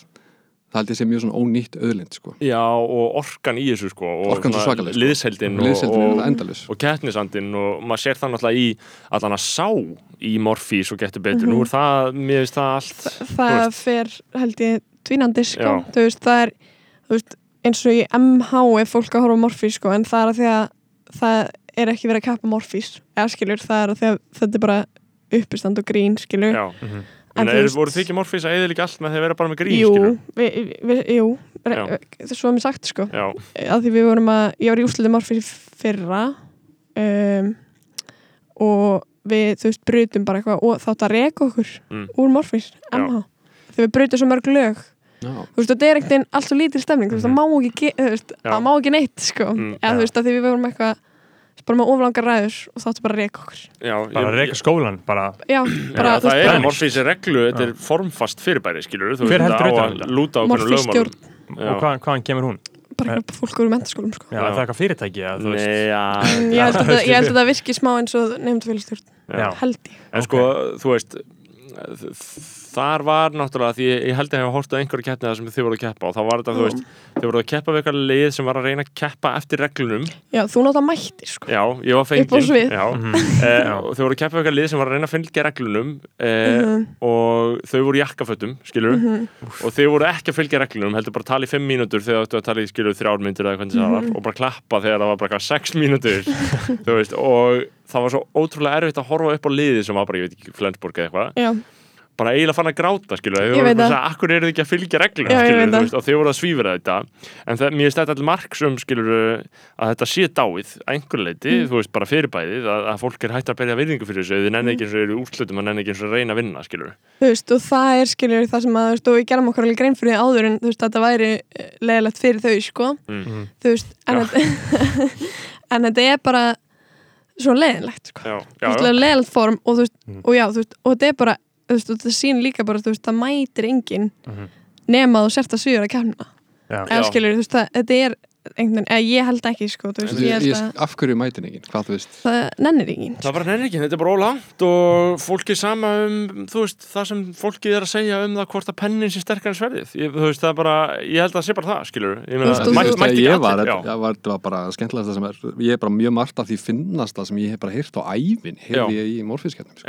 það held ég sé mjög svona ónýtt auðlind, sko. Já, og orkan í þessu sko og Orkan svo svona svakaleg, sko. liðsheldin og, er og, endalaus. og kettnisandin og maður sér það náttúrulega í allan að sá í morfís og getur betur, Mhm. nú er það, mér finnst það allt það fer held ég tvínandi sko. Þú veist, það er þú veist, eins og í MH er fólk að horfa á morfís sko, en það er að því að það er ekki verið að kappa morfís. Eða skilur, það er að því að þetta er bara uppistand og grín, skilur. Já, Mhm. En en er, veist- voru þið ekki morfís að eða líka allt með því að vera bara með grín, Jú, skilur? vi, vi, jú re, Já. svo er mér sagt sko. Já, að því við vorum að, ég var í úsliði morfís í fyrra um, og við, þú veist, brutum bara eitthvað og þátt að reka okkur Mm. úr morfís, MH þegar við brutum svo mörg lög. Já, þú veist, þetta er ekkert einn allt svo lítil stemning þú veist, það má ekki, veist, það má ekki neitt sko, Mm, eða já. þú veist, að því við vorum eitthvað bara með oflangar ræður og þáttu bara að reka okkur. Já bara ég- reyka skólan bara, já, Já, bara, þú það er morfís er reglu, þetta er formfast fyrirbæri, skilur þú Hver heldur þetta að um þetta? lúta á hvernig Morfísstjórn. lögmálum og hvað, hvaðan kemur hún? bara eitthvað fólk úr mentaskólum sko. Já, er það eitthvað fyrirtæki veist. Nei, já, ég held að held að það virki smá eins og nefndu félagstjórn, Já. held ég. En sko, þú veist þar var náttúrulega því ég, held að ég hef hort á einhverju keppni það sem þið voru að keppa og þá var þetta, þú veist, þið voru að keppa við eitthvað lið sem var að reyna að keppa eftir reglunum já, þú náttúrulega mætti sko. Já, ég var svið. Já, Mhm. eh, og þau voru að keppa við eitthvað lið sem var að reyna að fylgja reglunum eh, Mhm. og þau voru í jakkafötum, skilur Mhm. og þau voru ekki að fylgja reglunum heldur bara að tala í fimm mínútur þegar þú ættu að tala í skilur þrjár myndir eða hvernig það var Mhm. og bara klappa þegar það var bara eitthvað sex mínútur þú veist, og það var svo ótrúlega erfitt að horfa upp á liðið sem var bara, ég veit ekki, Flensborg eða eitthvað já, bara eiginlega fann að gráta, skilur þau Ég voru veit bara að það. segja, akkur eru þið ekki að fylgja reglum skilur, veist, og þau voru að svífra þetta. En það, mér stætti allir marks um, skilur að þetta sé dáið, að einhver leiti Mm. þú veist, bara fyrirbæðið, að, að fólk er hægt að berja virðingu fyrir þessu, þið nenni ekki eins og eru úrslutum að nenni ekki eins og reyna að vinna, skilur þú veist, og það er skilur það sem að, þú veist, og við gerum okkur alveg grein fyrir áður en þú veist, þetta væri leðilegt fyrir þau, sko, mm. þú veist en þetta, er svo leðilegt, sko. Leðilegt form og þú veist, Mm. og já, þú veist, og þetta er bara þú veist, þetta sín líka bara, þú veist, það mætir enginn Mhm. nema að þú sért að svíra að kemna eða skilur, þú veist, það, þetta er einhvern veginn, eða ég held ekki, sko, þú veist, Ég, ég held ég, að af hverju mætin ekki, hvað þú veist? Það nennir enginn það bara nenni ekki, þetta er bara ólangt og fólki sama um, þú veist, það sem fólkið er að segja um það hvort að pennin sé sterkar en sverðið. Ég, þú veist, það er bara, ég held að það sé bara það, skilur ég veist, Þú veist, ekki ég var, þetta var, bara skemmtilegast það sem er ég er bara mjög margt af því finnast það sem ég hef bara heyrt á ævin Já. heyrði ég í morfískjarnum sko.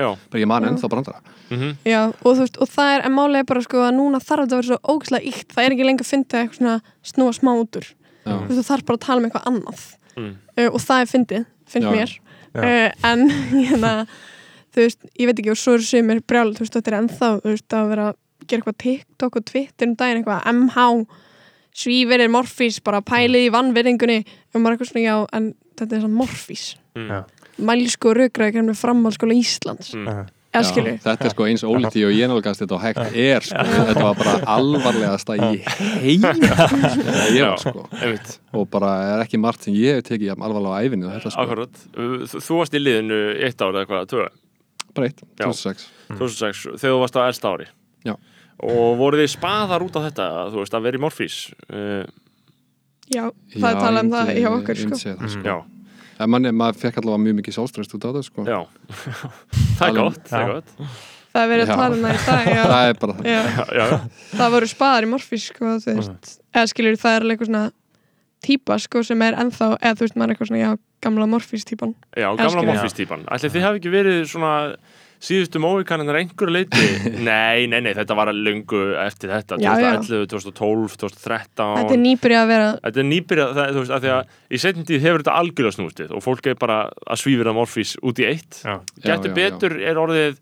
Þú er, er þarf er bara að tala um eitthvað annað. Mm. uh, og það er fyndið, finnst mér. Uh, en hérna þú veist, ég veit ekki, og svo eru sumir brjál, þú veist, þetta er ennþá, þú veist, að vera að gera eitthvað TikTok og Twitter um daginn eitthvað, MH svíverir morfís, bara pælið í vannverðingunni og maður er eitthvað svona, já, en þetta er svona morfís Mm. Mælsku og raukraði með framhaldsskóla Íslands. Mm. Já. þetta er sko eins ólítið og ég nálgast þetta og hægt er sko, þetta var bara alvarlegasta í heim þegar ég var sko. Og bara er ekki margt sem ég hef tekið alvarlega á þetta sko, þú þú varst í liðinu eitt ár eða hvað, tvö, bara eitt, Já. 2006 2006 þegar þú varst á elsta ári. Já. og voru þið spaðar út af þetta þú veist, að vera í morfís? Uh, já, það er talað um það hjá okkur, sko. það, sko. já, En manni, maður fekk allavega mjög mikið sálströst út á það sko. já. Það er gott, það er gott. Það er verið að tala um það í dag já. það er bara það. Já. já, já, Það voru spaðar í morfís sko, þú veist, eða skilur það er alveg eitthvað svona típa sko, sem er ennþá eða þú veist maður er eitthvað svona já, gamla morfís típan. Já gamla morfís típan. Ætli þið hafi ekki verið svona síðustu móikaninnar einhverju leiti nei, nei, nei, þetta var að lungu eftir þetta Já, já. 2011, 2012, 2013 Þetta er nýbyrjað að vera Þetta er nýbyrjað, það, þú veist, að því að í setjum tíð hefur þetta algjörlega snústið og fólk er bara að svífira morfís út í eitt Já. Gættu Já, já, betur er orðið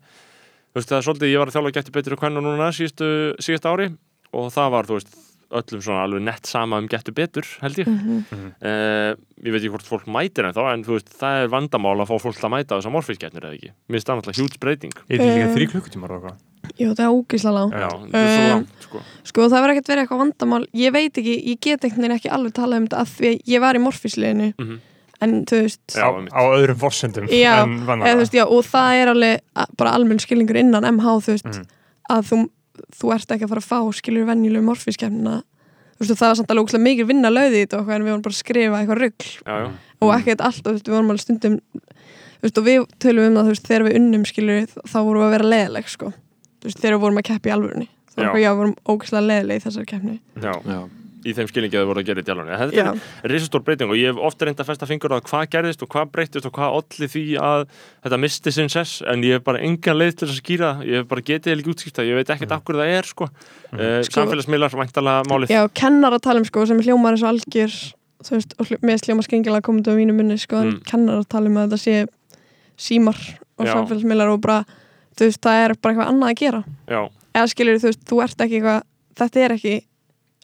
þú veist það er svolítið, ég var að þjálfa gættu betur og hvernig núna síðustu, síðust ári og það var, þú veist, öllum svona alveg nett sama um gættu betur, held ég. Mhm. uh, ég veit ekki hvort fólk mætir en þá en þú veist, það er vandamál að fá fólk til að mæta þessar morfísgætnir eða ekki, mér finnst það náttúrulega hjúts breyting. Er líka Eh. þrý klukkutímar og eitthvað? Jú, það er ógislega langt. Já, þetta er svo Um, langt, sko. Sko það verður ekkert verið eitthvað vandamál. Ég veit ekki, ég get einhvern veginn ekki alveg talað um þetta af því að ég var í morfísliðinu. Mhm. en þú veist Já, á, öðrum en já, og það er alveg bara almenn skilningur innan MH þú veist, Mhm. að þú, þú ert ekki að fara að fá skilur venjulegu morfískefnina. Það var samt alveg ógeðslega mikið vinna löði í þetta og við vorum bara að skrifa eitthvað já, og ekkert allt, og við vorum alveg stundum þú veist, og við tölum um það, veist, þegar við unnum skilur, þá vorum við að vera leðileg sko, veist, þegar við vorum að keppa í alvörunni. Þá já, við vorum ógeðslega leðileg í þessari keppni. Já. Já. Í þeim skilningi að þau voru að gera í djálunni þetta Já. er risastór breyting og ég hef ofta reynd að festa fingur á hvað gerðist og hvað breytist og hvað olli því að þetta misti sinn sess en ég hef bara engan leið til þess að skýra það. ég hef bara getið eða ekki útskýrta, ég veit ekkert af hverju það er sko, uh, samfélagsmiðlar væntalega málið. Já, kennar að tala um sko sem hljómar eins og algjör þú veist, og hljómar skengilega komandi á mínu munni sko, en Mm. kennar að tala um að þetta sé símar og samfélagsmiðlar og bara, þú veist, það er bara eitthvað annað að gera. Já, eða skilur þú veist, þú ert ekki eitthvað þetta er ekki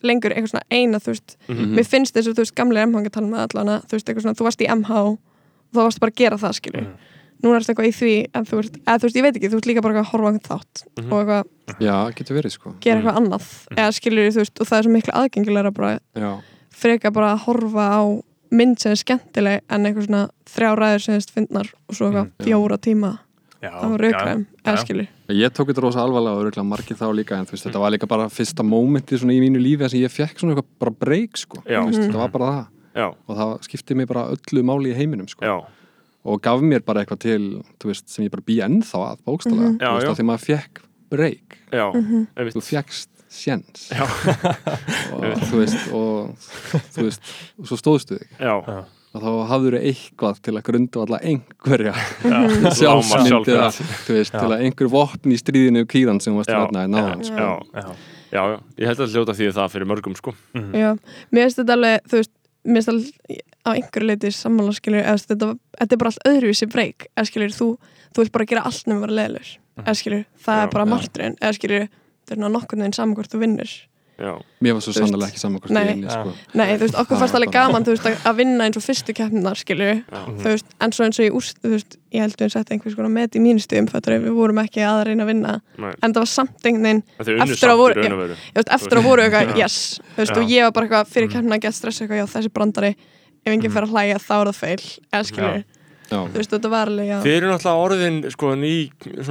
lengur eitthvað svona eina, þú veist, Mhm. mér finnst þess að þú veist, gamlega MH að tala með allana, þú veist, eitthvað svona þú varst í MH og þá varst bara að gera það, skilur Mhm. núna ertu eitthvað í því, en þú veist, eða þú veist, ég veit ekki þú veist líka bara eitthvað að horfa á einhvern þátt Mhm. og eitthvað, Já, getur verið sko gera eitthvað annað eða skilur þú veist, og það er svo miklu aðgengilega bara Já, freka bara að horfa á mynd sem er skemmtileg en eitthvað svona þrjá ræður sem þess finnar og svo eitthvað Mm, já. fjóra tíma Já, á raukræðum, já. eða skilur Ég tók þetta rosa alvarlega og örgulega margir þá líka en þú veist, þetta var líka bara fyrsta mómenti í mínu lífi sem ég fekk svona eitthvað bara breyk sko, Já. Þú veist, Mhm. þetta var bara það já, og það skipti mig bara öllu máli í heiminum sko. og gaf mér bara eitthvað til þú veist, sem ég bara bý ennþá að bókstala Mhm. Já, þú veist, að því maður fekk breyk Mhm. einmitt. þú fekkst sjens og þú veist og þú veist, og svo stóðstu þig já, og þá hafður eitthvað til að grundu alla einhverja sjálfsmynd eða til að einhver vopn í stríðinu kýran sem varst Já. ræðna í náðan sko. já, Já. já, já, ég held að hljóta því það fyrir mörgum sko Já, mér finnst þetta alveg, þú veist mér finnst alveg á einhverju leiti sammála skilur, eða þetta, þetta er bara allt öðruvísi breyk, eða skilur, þú, þú vilt bara gera allt nema vera leðlur, eða skilur það Já, er bara já. martröðin, eða skilur það er veginn saman hvort þú vinnur já, mér var svo sannlega ekki saman hvort ég inni sko. Nei, þú veist, okkur fannst alveg gaman, veist, að- að vinna eins og fyrstu já, þú veist, en svo eins og ég úst, þú veist, ég held við að setja einhvers konar met í mínustuðum, þetta við vorum ekki að reyna að vinna, nei. En það var samt einhvern veginn, Eftir að voru- ég veist, eftir að voru eitthvað, Já. yes, þú veist, Já. og ég var bara eitthvað fyrir keppnina að geta stressa eitthvað, já, þessi brandari, ef enginn fer að hlæja, þá er það feil, eða skilur, já, þú veist, þetta var alveg, já, Þið eru náttúrulega orðin sko ný,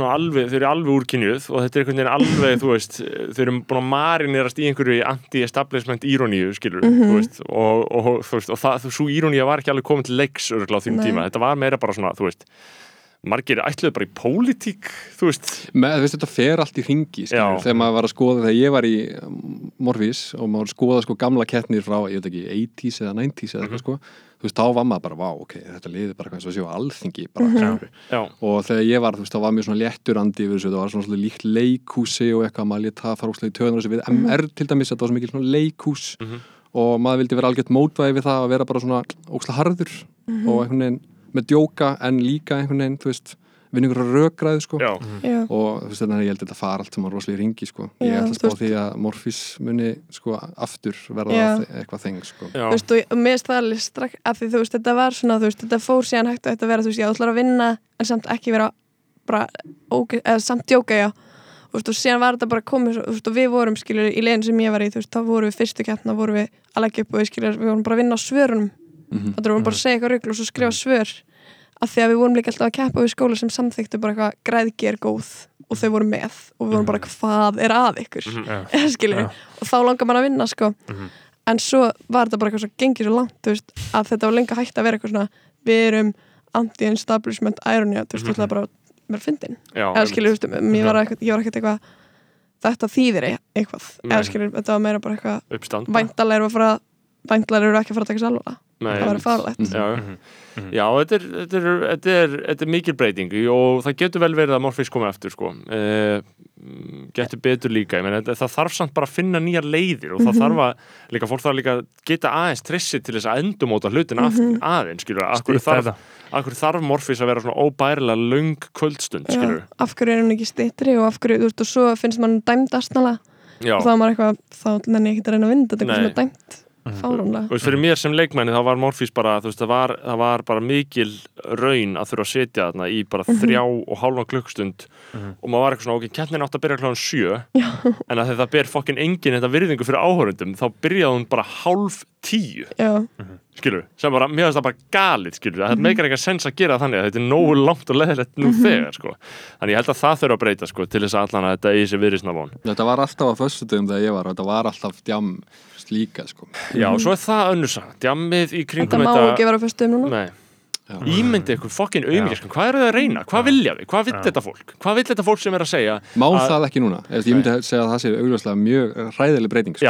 alveg, þau eru alveg úrkynjuð og þetta er einhvern veginn alveg, þú veist þau eru búin að marinerast í einhverju anti-establishment íroníu, skilur Mhm. þú veist, og, og, þú veist, og það, þú, svo írónía var ekki alveg komin til leiks örgulega á þínum Nei. tíma, þetta var meira bara svona, þú veist margir ætluðu bara í pólitík þú veist, með, þú veist, þetta fer allt í ringi Já. þegar maður var að skoða, þegar ég var í um, Morfís og maður var að skoða sko gamla kettnir frá, ég veit ekki, 80s eða 90s eða eitthvað sko, þú veist, þá var maður bara, vá, ok, þetta liði bara eins og séu alþingi bara, Mhm. skilurðu. já, og þegar ég var, þú veist, þá var mjög svona léttur andi yfir þessu, það var svona svona líkt leikhúsi og eitthvað, maður létt það fara úrslega í töðunar þessu við MR til dæmis, þetta var svo mikil svona leikhús Mhm. og maður vildi vera algjört mótvæði við það að vera bara svona óksla harður og einhvern veginn með djóka en líka einhvern veginn, þú veist vinna ykkur rökræðu, sko. Já, já, og þú veist, þannig að ég held að þetta fara allt saman rosalega í ringi, sko. Ég Já, ætla að spá því að Morfís muni, sko, aftur verða eitthvað þeng, sko. Já, þú veist, og og mér finnst það alveg strax, af því þú veist, þetta var svona, þú veist, þetta fór síðan hægt að þetta vera, þú veist, þú ætlar að vinna, en samt ekki vera bara, óge, eða samt djóka, já, þú veist, og síðan var þetta bara komið, þú veist, og við vorum, skilur, í leginn sem ég var í, þú veist, þá vorum við fyrstu keppna, vorum við að leggja upp og við, bara að Mhm. þetta segja eitthvað rugl og svo skrifa svör, af því að við vorum líka alltaf að keppa við skóla sem samþyktu bara eitthvað græðgi er góð og þau voru með. Og við vorum bara, hvað er að ykkur, Mhm. Já. og þá langar maður að vinna, sko, Mhm. en svo var þetta bara eitthvað svo gengið svo langt þú veist, að þetta var lengi hægt að vera eitthvað svona við erum anti-establishment irony, þú veist, Mhm. þú ætlaði bara vera fyndin. Eða skilur, þú veist, mér ég var ekkert eitthvað þetta þýðir e- eitthvað. Eða skilur, þetta var meira bara eitthvað væntalega eru að fara væntalega eru ekki að fara að taka sér alveg það var farlegt já, Mhm. Mhm. Já, þetta er, þetta, er, þetta, er, þetta er mikil breyting og það getur vel verið að Morfís komi eftir sko. uh, getur betur líka ég meni, það þarf samt bara að finna nýjar leiðir og það Mhm. þarf að, líka fólk þarf líka að geta aðeins trissi til þess að endumóta hlutin Mhm. aðeins, skilur akkur þarf, þarf Morfís að vera svona óbærilega löng kvöldstund, skilur Já, af hverju er hún ekki styttri og af hverju, þú veist, og svo finnst mann dæmt astnala Já, og þá er maður eitthvað, þá nenni ég ekki að reyna að vinna þetta er eitthvað er dæmt. Fáránlega Þú veist, fyrir mér sem leikmenni þá var Morfís bara, þú veist, það var, það var bara mikil raun að þurfa að setja þarna í bara þrjá og hálfa klukkstund Mhm. og maður var eitthvað svona, ok, keppnin átt að byrja kláðan sjö. En að þetta ber fokkin engin þetta virðingu fyrir áhörundum, þá byrjaði hún bara hálf tíu, já, skilur sem bara, mér finnst það bara galið, skilur það meikar eitthvað sens að gera þannig að þetta er nógu langt og leðilegt nú þegar, sko. Þannig ég held að það þurfa að breyta, sko, til þess að allan að þetta eigi sér viðrisna von. Þetta var alltaf á föstudum þegar ég var og þetta var alltaf djam líka sko. Já, og svo er það önnur saga, djammið í þetta kringum má þetta ekki vera á föstum núna. Nei, ímyndi ykkur fokkin auðmyggiskan, hvað eru það að reyna, hvað vilja við hvað vill þetta fólk, hvað vill þetta fólk sem er að segja Má að- það ekki núna? Ég myndi segja að það sé augljóslega mjög hræðileg breyting sko.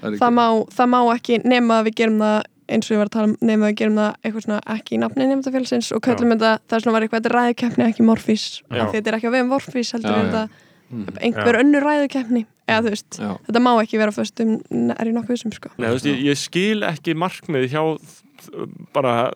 Það það má, það má ekki nema að við gerum það eins og ég var að tala um nema að við gerum það eitthvað svona ekki í nafni nefndafélsins og köllum þetta, það er svona var eitthvað þetta ræðukeppni ekki morfís. Þetta er ekki að við morfís heldur Já, já. þetta Mhm. einhver önnur ræðukeppni eða þú veist, Já. þetta má ekki vera föstum er ég nokkuð þessum sko Nei, þú veist, ég, ég skil ekki markmið hjá bara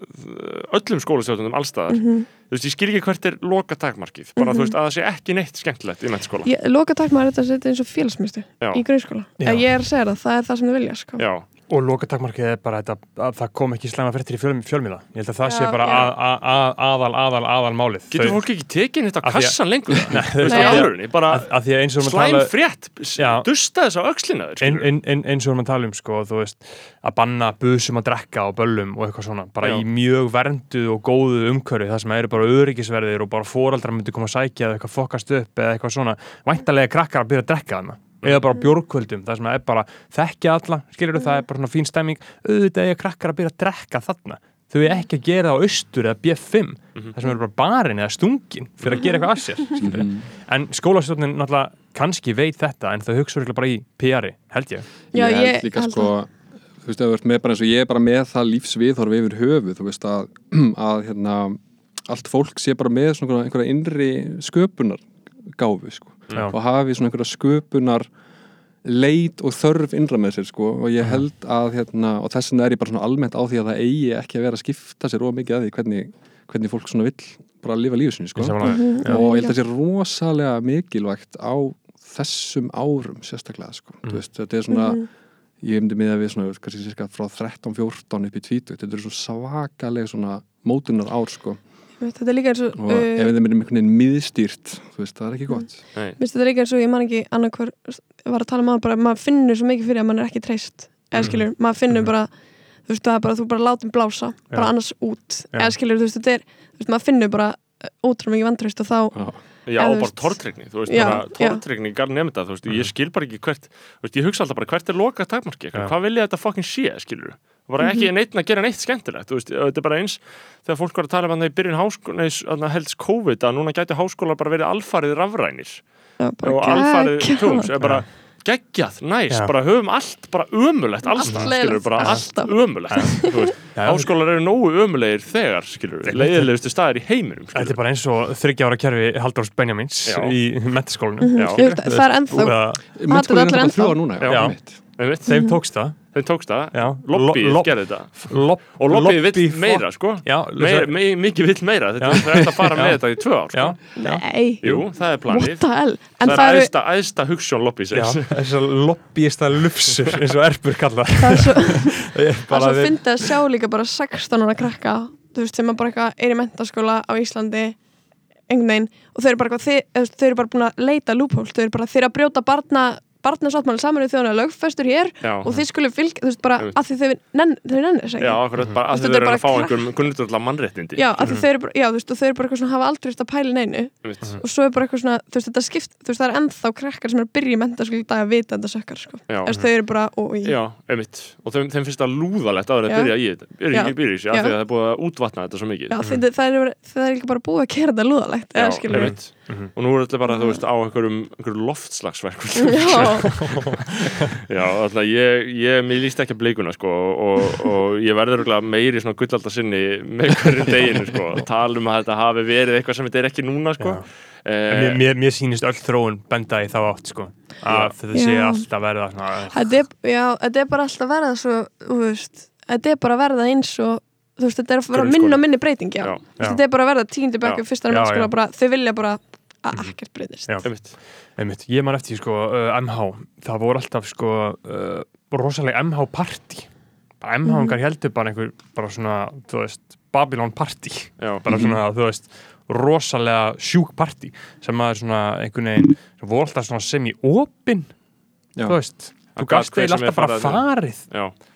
öllum skólastjórnum allstaðar Mhm. þú veist, ég skil ekki hvert er loka takmarkið bara þú veist, að það sé ekki neitt skemmtilegt í Ég, loka takk maður þetta eins og félagsmyndstu í grunnskóla. Ég er að segja það, það er það sem þið vilja sko. Já, Og lokatakmarkið er bara þetta, að það kom ekki slæma fréttir í fjölmi, fjölmiða. Ég held að það Já, sé bara já. að, að, að, aðal, aðal, aðal málið. getur fólk ekki tekið neitt á Af því að- kassan lengur Nei, að, að að og við slæm tala, frétt Já. dusta þess á öxlina þér ein, skilurðu. ein, ein, eins og við tala um sko, veist, að banna busum að drekka á böllum og eitthvað svona, bara Já. í mjög vernduð og góðu umhverfi, það sem eru bara öryggisverðir og bara fóraldrar myndi koma að sækja eða eitthvað fokast upp eða eitthvað svona, væntalega krakkar að byrja að drekka þarna eða bara á bjórkvöldum, það sem er bara þekkja alla, skilur það er bara svona fín stemming. Auðvitað eiga krakkar að byrja að drekka þarna. Þau er ekki að gera það á austur eða B5 það sem eru bara barinn eða stungin fyrir að gera eitthvað að sér skilurðu. Mhm. en skólastjórnin náttúrulega kannski veit þetta en þau hugsa örugglega bara í PR-i, held ég. Já, ég held ég líka held sko þú veist, þú ert með bara eins og ég er bara með það lífsviðhorf yfir höfu, þú veist að, að hérna, allt fólk sé bara með svona einhverja innri sköpunar gáfu, sko, Já. og hafi svona einhverja sköpunar leit og þörf innra með sér, sko, og ég held að hérna, og þess vegna er ég bara svona almennt á því að það eigi ekki að vera að skipta sér ómikið að því hvernig, hvernig fólk svona vill bara lifa lífu sinni, sko Ég og ég held að það sé rosalega mikilvægt á þessum árum sérstaklega sko. Mm. mm. veist, þetta er svona Mhm. ég hefndi með að við svona, kannski cirka frá 13-14 upp í 20, þetta er svo svakaleg svona mótunar ár sko. Þetta er líka eins og og uh, ef þeim er einhvern veginn miðstýrt þú veist, það er ekki gott Nei. Mér finnst þetta líka eins og ég man ekki annarkvar var að tala um áður bara, maður finnur svo mikið fyrir að maður er ekki treyst eða Mhm. skilur, maður finnur Mhm. bara þú veist, það er bara, þú bara látum blása bara Já. annars út, eða skilur, þú veist, þetta er þú veist, maður finnur bara ótrúlega mikið vantraust og þá Já. Já, og þú bara tortryggni, þú veist, Já, bara tortryggni garð nefnda, þú veist, ég skil bara ekki hvert þú veist, ég hugsa alltaf bara hvert er loka takmarki hvað vilja þetta fokkin sé, skilur bara ekki neitt að gera neitt skemmtilegt, þú veist, þetta er bara eins þegar fólk var að tala um hann í byrjun háskóla helst COVID, að núna gæti háskólar bara verið alfarið rafrænir. Já, bara og alfarið er bara geggjað, næs, Já. bara höfum allt bara ömulegt Allt allstað, leiðilegt, skilur, bara allt alltaf. ömulegt háskólar eru nógu ömulegir þegar, skilur, leiðilegustu staðir í heiminum, Þetta skilur er bara eins og þryggja ára kerfi Halldórs Benjamins Já. í mentaskólinu Mhm, það er ennþá. að- Mennskólinn allir ennþá. Einmitt. Þeim tókst það. Þeim tókst það, lobbyið Lo- lo- gerði þetta. lob- og lobbyið lobby vill fo- meira sko. Já, meir, meir, mikið vill meira. Þetta er þetta að fara með þetta í tvö ár sko. nei, Jú, það er planið. Það það er æðsta, æðsta hugssjón lobbyisins lobbyista lufsur eins og erfur kalla það er svo er er svo þeir- fyndið að sjá líka bara 16 ára krakka þú veist, sem að bara eitthvað er í mentaskóla á Íslandi einhvern veginn og þau eru bara, veist, þau eru bara búin að leita lúphól þau eru bara, þeir að brjóta barna barnasáttmáli samanuð þjóðan lögfestur hér já, og þið skulle fylgja, þú veist, bara að því þau nenn, þau nennir þess já, ekki akkurat bara að er eru bara að fá einhverjum grundurlega mannréttindi. Já, að því þau eru bara, já, þú veist, og þau eru bara eitthvað svona hafa aldrei veist að pæla í neinu. Einmitt. og svo er bara eitthvað svona, þú veist, þetta skipt þú veist, það er ennþá krakkar sem er að byrja í mentaskóla í dag að vita þetta sökkar, sko. Já, veist, þau eru bara, og já, einmitt. Og þeim, þeim finnst það lúðalegt að vera Já. að byrja í er mm. bara. Mhm. og nú er þetta bara, þú veist, á einhverjum, einhverjum loftslagsverkum Já, Já, alltaf ég, ég, mér líst ekki að bleikuna sko og, og ég verður meiri svona gullaldar sinni með hverjum deginu sko að tala um að þetta hafi verið eitthvað sem þetta er ekki núna sko Já. eh, En mér, mér, mér sýnist öll þróun benda í þá átt sko að þetta sé alltaf verða svona þetta er, já, þetta er bara alltaf verða svo, þú veist þetta er bara verða eins og þú veist, þetta er að vera Grunnskóli. minna og minni breyting, já, Já, þetta er bara að verða tíundi bekku, fyrsta mennskóla, bara, þau vilja bara að ekkert breytist. Einmitt. Einmitt, ég man eftir sko uh, MH, það voru alltaf sko uh, rosalega MH party. MH-ungar heldur bara einhver bara svona, þú veist, Babylon party. Já, bara svona, þú veist rosalega sjúk party sem maður svona einhvern veginn sem voru alltaf svona semi-opin Já. þú veist, Að þú sem eiginlega er alltaf bara farið-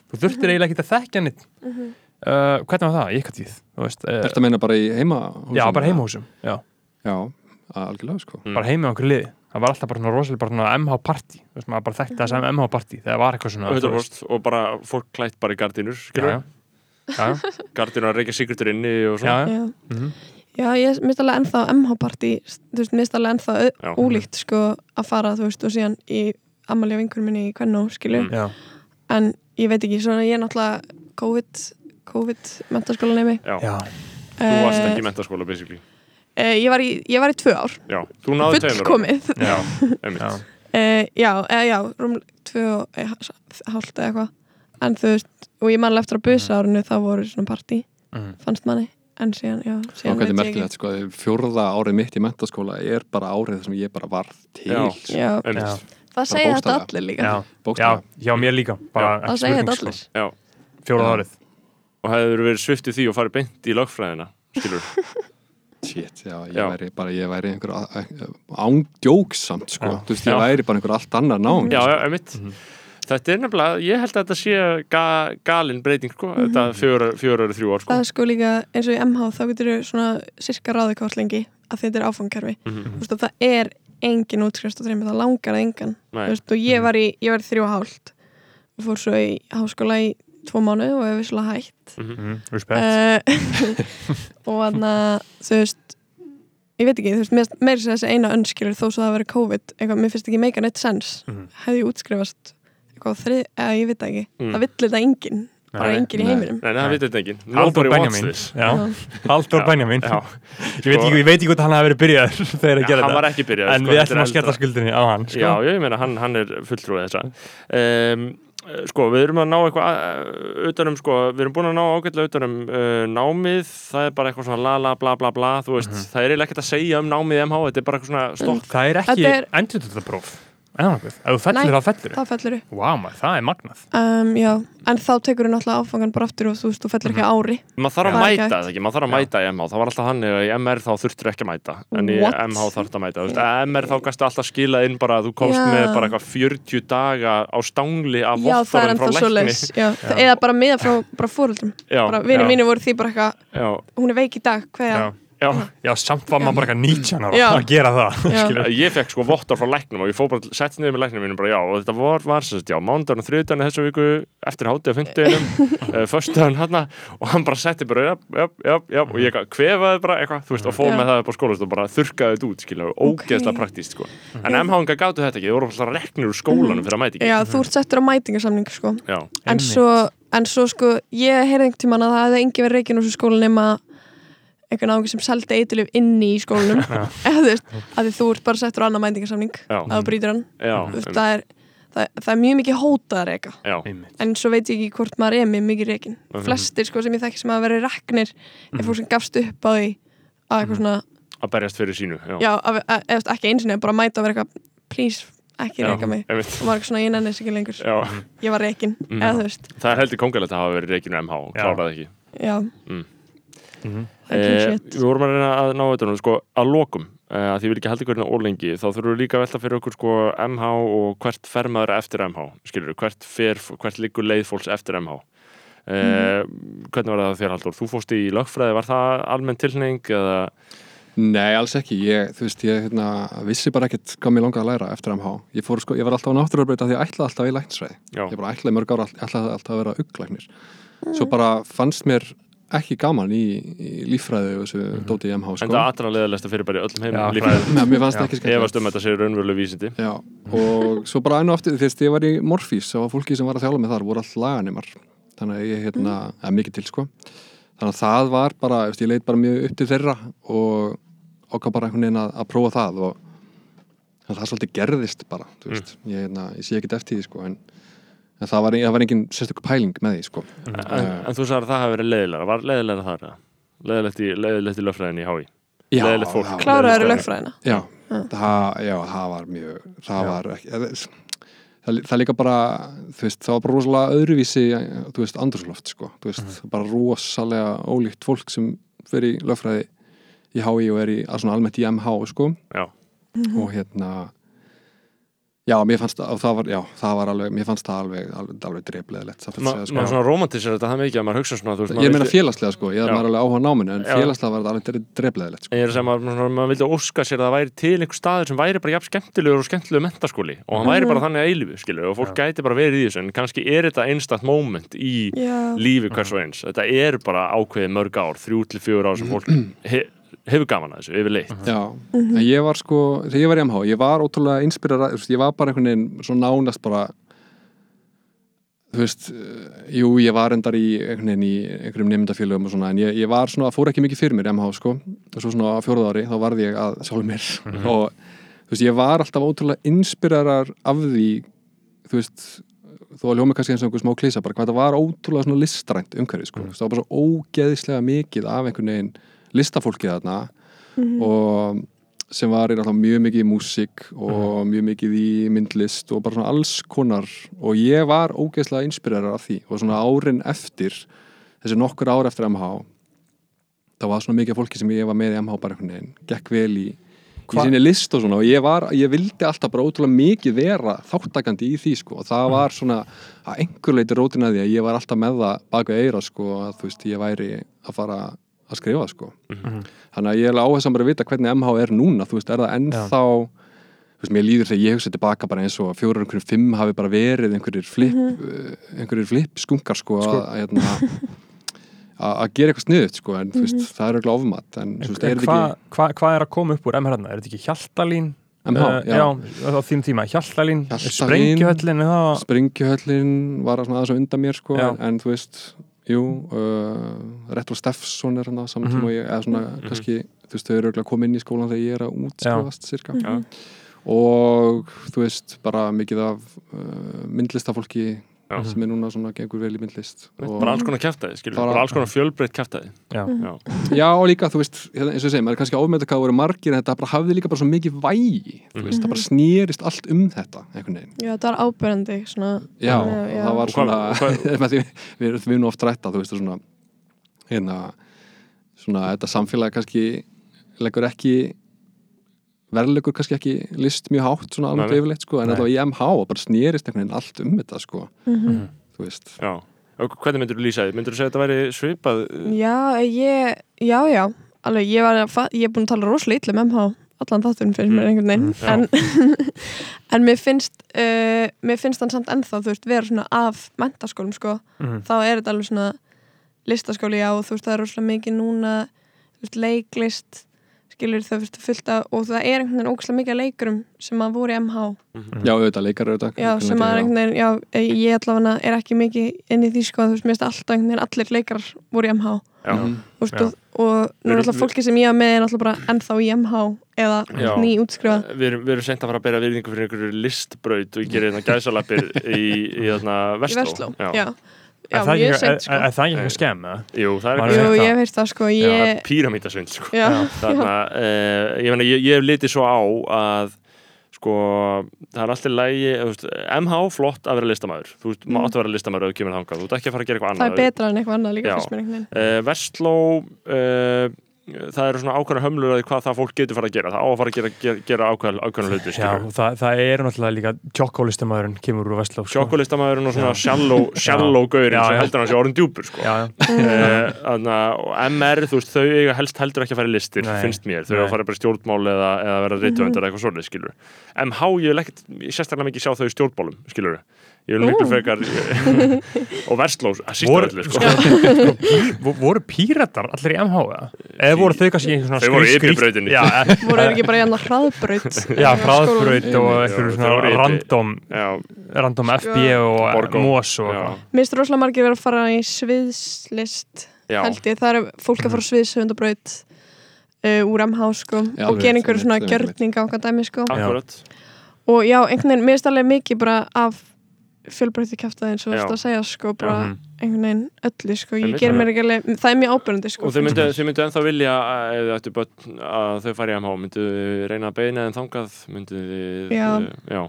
þú þurftir eiginlega ekki að þekkja neitt uh, hvernig var það, ég tíð uh, Ertu að meina bara í heima já, bara heimahúsum já, Já, algjörlega sko Mm. bara heima á okkur liði það var alltaf bara svona rosalega bara svona MH party þú veist, maður bara þekkti það sem MH party þegar var eitthvað svona veist, 100% og bara fólk klætt bara í gardínur já, skilur já. Já, Gardinu að reykja sigurtur inni og svona já. Já, Mhm. já ég mist alveg ennþá MH-partí, þú veist, mist alveg ennþá Já. Ólíkt sko að fara, þú veist, og síðan í ammali vingur minni í Kvennó, skilju Mm. já. en ég veit ekki, svona ég er náttúrulega COVID, COVID mentaskóla nefni Já. já. Þú varst ekki í mentaskóla basically ég, var í, ég var í tvö ár, Já, þú náðu tveimur árum. fullkomið já. Einmitt. já. uh, Já, eða já, rúm tvö og e, hálft eða eitthvað en þú veist, og ég manlega eftir að busa árinu þá voru svona partí, Mhm. fannst manni en síðan, já, síðan veit ég merkilegt sko, fjórða árið mitt í mentaskóla er bara árið sem ég bara varð til Já. sko. Já. Já. það segja þetta allir líka Já. já, mér líka bara það ekki segja þetta spurning, allir sko. Já. Fjórað Já. árið Og hefur verið sviftið því og farið beint í lögfræðina skilur Shit, já, ég Já. væri bara, ég væri einhver ándjóksamt, sko, Já. þú veist, ég Já. væri bara einhver allt annar nám Já, já, einmitt Þetta er nefnilega, ég held að þetta sé ga galin breyting, sko, þetta fjórar, fjórar þrjú ár, sko það er sko líka eins og í MH þá getur þú svona sirka ráði hvort lengi að þetta er áfangkerfi Mhm. þú veist það er engin útskrifst og þreymið, það langar að engan Nei. Þú veist, og ég var í, ég var í þrjú og hálft og fór svo í háskóla í tvo mánu og hef visslega hætt. Mhm, Respekt uh, og þannig að þú veist ég veit ekki, þú veist, mér- sem þessi eina önskilur þó svo það verið COVID, eitthvað, mér finnst ekki make a net sense, Mhm. hefði ég útskrifast eitthvað þrið, eða ég veit það ekki. Mm. það vill þetta enginn, bara enginn í heiminum. Nei, nei, það veit þetta enginn. Wants Benjamin. Já. Benjamin. Já, Ég veit ekki, ég veit ekki hvort hann hafi verið byrjaður þegar að gera hann var þetta ekki byrjað En sko, við er ætlum að skella skuldinni á hann sko. Já, ég meina, hann, hann er fulltrúið þessa. Um, Sko, við erum að ná eitthvað uh, utanum, sko, við erum búin að ná ágætlega utanum uh, námið, það er bara eitthvað svona la la bla bla bla, þú veist, Mhm. það er eiginlega ekkert að segja um námið í MH, þetta er bara eitthvað svona stokk Það er ekki er- endur þetta próf ef þú fellur Nei. þá fellur það fellur upp Vá maður, það er magnað. Um, já, en þá tekur þú náttúrulega áfangan bara aftur og þú þú fellur ekki á ári. Maður þarf að er mæta það ekki, maður þarf að mæta í MH það var alltaf að í MR þá þurftur ekki að mæta en í What? MH þarf það að mæta Þú veist, MR þá gæstu alltaf skilað inn bara að þú komst Já. með bara eitthvað 40 daga á stangli af já, það er vottorðum frá ennþá svo lækni. leis eða bara miða frá vinið já, mínu voru því bara eitthvað já, hún er veik í dag, hvað Já, já. samt var maður bara eitthvað 19 ára að gera það ég fekk sko vottor frá læknum og ég fór bara sett niður með læknum mínum bara já og þetta var, var sérst, já, mándagun og þriðdagun þessu viku eftir hátti á fymtudeginum uh, föstudagun hann og hann bara setti bara já, já, já, já og ég kvefaði bara eitthvað, þú veist, og fór Já. með það upp á skólast og bara þurrkaði þetta út, skilja, ógeðslega praktíst sko. en MH-inga gáttu þetta ekki, þau voru að ekki að einhvern áhengi sem seldi eitilif inni í skólanum. Eða þú veist, að þú ert bara settur á annan mætingarsamning já, að þú brýtur hann. Það, er, það, það er mjög mikið hótað að reyka en svo veit ég ekki hvort maður er með mikið reikin Mhm. flestir sko sem ég þekki sem að vera reknir er fólk sem gafst upp á því að eitthvað svona, að berjast fyrir sínu já, já, að, að, eða ekki eins og bara mæta og vera eitthvað, please, ekki reyka mig. og maður er eitthvað svona, ég nenni þess ekki lengur. Já, ég var reikin, Mhm. eða þú veist. Það er heldur kongalegt að hafa verið reikinu MH kláraði ekki. Já, Mhm. Það er Eh, við vorum að reyna að ná þetta nú, sko, að lokum eh, að því við vil ekki halda ykkur hérna ólengi þá þurfum við líka að velta fyrir okkur sko, MH og hvert fer maður eftir MH skilur hvert, fer, hvert liggur leið fólks eftir MH eh, hvernig var það þér Haldur? Þú fórst í lögfræði, var það almenn tilning eða? Nei, alls ekki, ég, þú veist, ég hérna, vissi bara ekkert hvað mér langaði að læra eftir MH ég fór sko, ég var alltaf á náttúruarbreyta því ég ætlaði alltaf í læknisfræði. Já, ég bara ætlaði mörg ára, ætlaði alltaf að vera auglæknir svo bara fannst mér ekki gaman í, í líffræði og þessu dóti í MH en sko. það allra leðalegsta fyrir bara í öllum heimum lífið Nei, mér fannst Já, það ekki skemmt efast um að þetta sé raunveruleg vísindi. Já, og svo bara og aftur, veist, ég var í Morfís og fólki sem var að þjála mig þar voru all laganimar. Þannig að ég, hérna, eða mikið til sko. Þannig að það var bara, ég leit bara mjög upp til þeirra og okkar bara einhvern veginn að, að prófa það og það svolítið gerðist bara, þú veist, ég, hérna, ég sé ekkert eftir því sko, en, en það var, það var engin sérstök pæling með því sko. En, en þú sagði að það hafi verið leiðilega var leiðilega þar eða? leiðilegt í, í lögfræðinni í Já, Leiðilegt fólk. það kláraður í lögfræðina. Já, það, já, það var mjög það var ekki það, það líka bara, þú veist, það var bara rosalega öðruvísi, þú veist, andrúsloft sko, þú veist, bara rosalega ólíkt fólk sem fer í lögfræði í HÍ og er í, svona almennt í MH sko, já, og hérna Já, mér fannst það, það var, já, það var alveg, mér fannst það alveg, alveg, alveg segja, maður sko. svona romantisir þetta það mikið að maður hugsa svona þú veist, Ég maður meina vildi- félagslega, sko, ég Já. er maður alveg áhuga náminu, en Já. félagslega var þetta alveg drefleðilegt, sko. En ég er að segja maður, maður, vildi óska sér að það væri til einhver staður sem væri bara jafn skemmtilegur og skemmtilegur mentaskóli og hann væri bara þannig að eilífi, skilur og fólk gæti bara verið í þessu, en kannski er þetta einstakt moment í Já, lífi hvers og eins þetta er bara ákveðið mörg ár, þrjú til fjögur ár sem fólk hefur gaman að þessu, yfirleitt. Já, en ég var sko, þegar ég var í MH, ég var ótrúlega inspirerað, þú veist, ég var bara einhvern veginn svo nánast bara, þú veist, eh, jú, ég var endar í einhvern veginn í einhverjum nefndafélögum og svona, en ég, ég var svona, fór ekki mikið fyrir mér í MH, sko, og svo svona á fjóruð ári, þá varði ég að sjálfur mér. Og, þú veist, ég var alltaf ótrúlega inspirerað af því, þú veist, þó að ljóma kannski eins og einhver smá klísa, bara hvað það var ótrúlega svona listrænt umhverfið, sko, veist, það var bara svo ógeðislega mikið af einhvern veginn listafólkið þarna og sem var í mjög mikið í músík og mjög mikið í myndlist og bara svona alls konar. Og ég var ógeðslega inspirerar af því og svona árin eftir þessi nokkur ár eftir MH það var svona mikið fólki sem ég var með í MH bara einhvern veginn, gekk vel í í Hva- sinni list og svona. Og ég var, ég vildi alltaf bara ótrúlega mikið vera þáttakandi í því sko. Og það var svona að einhver leiti rótin að því að ég var alltaf með það bak við eira sko að þú veist ég væri að fara að skrifa sko þannig að ég er alveg áhersan bara að vita hvernig MH er núna þú veist er það ennþá þú veist mér líður þegar ég hugsa tilbaka bara eins og fjórar einhverjum fimm hafi bara verið einhverjir flip uh, einhverjir flip skunkar sko, Sko- að, að, hérna, að að gera eitthvað sniðut sko en þú veist það er auðvitað ofmat en þú veist er þetta Hvað hva, hva er að koma upp úr MH hérna? Er þetta ekki Hjaltalín? MH, Eh, já. já, á þín tíma Hjaltalín, Hjaltalín. Sprengjuhöllin það Springjuhöllin var svona aðeins undan mér sko Já. en, en þú veist, jú uh, Retro Steffsson er hann á saman tíma og ég, eða svona kannski, þú veist, þau eru auðvitað komin inn í skólan þegar ég er að útskrifast cirka Já. og þú veist, bara mikið af uh, myndlistafólki Já. sem er núna svona gengur vel í myndlist og, bara alls konar kæftæði, skilur, Bara- bara, alls konar fjölbreytt kæftæði Já. Já. já og líka, þú veist, hérna, eins og ég segi maður er kannski ámynda hvað það voru margir en þetta bara hafði líka bara svo mikið vægi þú veist, það bara snýrist allt um þetta einhvern veginn já, það var ábyrjandi svona, Já, að- það var hvað- svona hvað- með því, við, við erum oft rætta þú veist, svona hérna, svona þetta samfélag kannski leggur ekki verðlegur kannski ekki list mjög hátt svona alveg yfirleitt sko, en Nei. alltaf í MH og bara snýrist einhvern veginn allt um þetta sko, Mhm. þú veist Já. Og hvernig myndir þú lýsa því? Myndir þú segja að þetta væri svipað? Já, ég, já, já alveg, ég var, ég er búin að tala rosalega illa um MH allan þátturinn finnst mér einhvern veginn já. en, en mér finnst uh, mér finnst hann samt ennþá, þú veist, vera svona af mentaskólum, sko, Mhm. þá er þetta alveg svona listaskóli, já, og þú veist, það er rosalega mikið núna, þú veist, leiklist skilur það veist, fullt af og það er einhvern veginn ógæslega mikið leikurum sem að voru í MH Já, auðvitað, leikar auðvitað. Já, sem að einhvern veginn, já, ég allavega er ekki mikið inn í því sko, þú veist, mér finnst alltaf einhvern veginn allir leikarar voru í MH Já. Mhm. Þú veist, Já. og, og nú er alltaf fólki sem ég hafa með er alltaf bara ennþá í MH eða ný útskrifað. Við erum, við erum sent að fara að bera virðingu fyrir einhverju listbraut og ég gerir hérna gæsalappir í, í þarna í Vestló. Vestló, Er það ekki- er- sko. eitthvað skemm? Jú, það er eitthvað Jú, ég heyrt það sko er píramítasvind sko. já, Þarna, uh, ég, meina, ég, ég hef litið svo á að sko, það er alltaf lægi veist, MH flott að vera listamaður. Þú veist, Mm. maður átt að vera listamaður ef þú kemur þangað. Þú ert ekki að fara að gera eitthvað það er annað betra en eitthvað annað líka fyrst mér einhvern veginn. Uh, Vestló uh, það eru svona ákveðna hömlur að hvað það fólk getur fara að gera. Það á að fara að gera, gera, gera ákveðna, hluti Já, það, það er náttúrulega líka tjokkólistamæðurinn kemur úr Vestló sko. sjokulistamæðurinn og svona shallow, shallow gaurinn Já, sem heldur hann sé orðin djúpur sko. Þarna, og MR, þú veist, þau helst heldur ekki að fara í listir, Nei. finnst mér. Þau að fara bara í stjórnmál eða, eða vera reytvöndar eða eitthvað svolítið, skilur MH, ég vil ekkert, sérstaklega mikið sjá þau í stjórnmálum, skilur ég vil miklu frekar og verslós, að sísta öllu, sko. Vo- voru píratar allir í MH eða? Eða voru þau kannski einhvern svona Þau voru. Já, eh, voru ekki bara hérna hraðbraut? Já hraðbraut og Já, svona random já, random Sko- FB og. MOS eitthvað. Mér finnst rosalega margir vera að fara í sviðslist held ég, það er fólk að fara sviðshundabraut uh, úr MH sko Já, og gera einhverju svona gjörning á hvað dæmi sko. Og já, einhvern veginn, mér finnst alveg mikið bara af fjölbreytti kæftað eins og þetta að segja sko, bara Mhm. einhvern veginn öllu sko, ég ger mér ekki alveg það er mjög ábyrgandi sko. Og þau myndu, þau myndu ennþá vilja að- ef þau ættu börn að þau fari í MH myndu þau reyna að beina þeim þangað? Myndu þið Já. uh, já,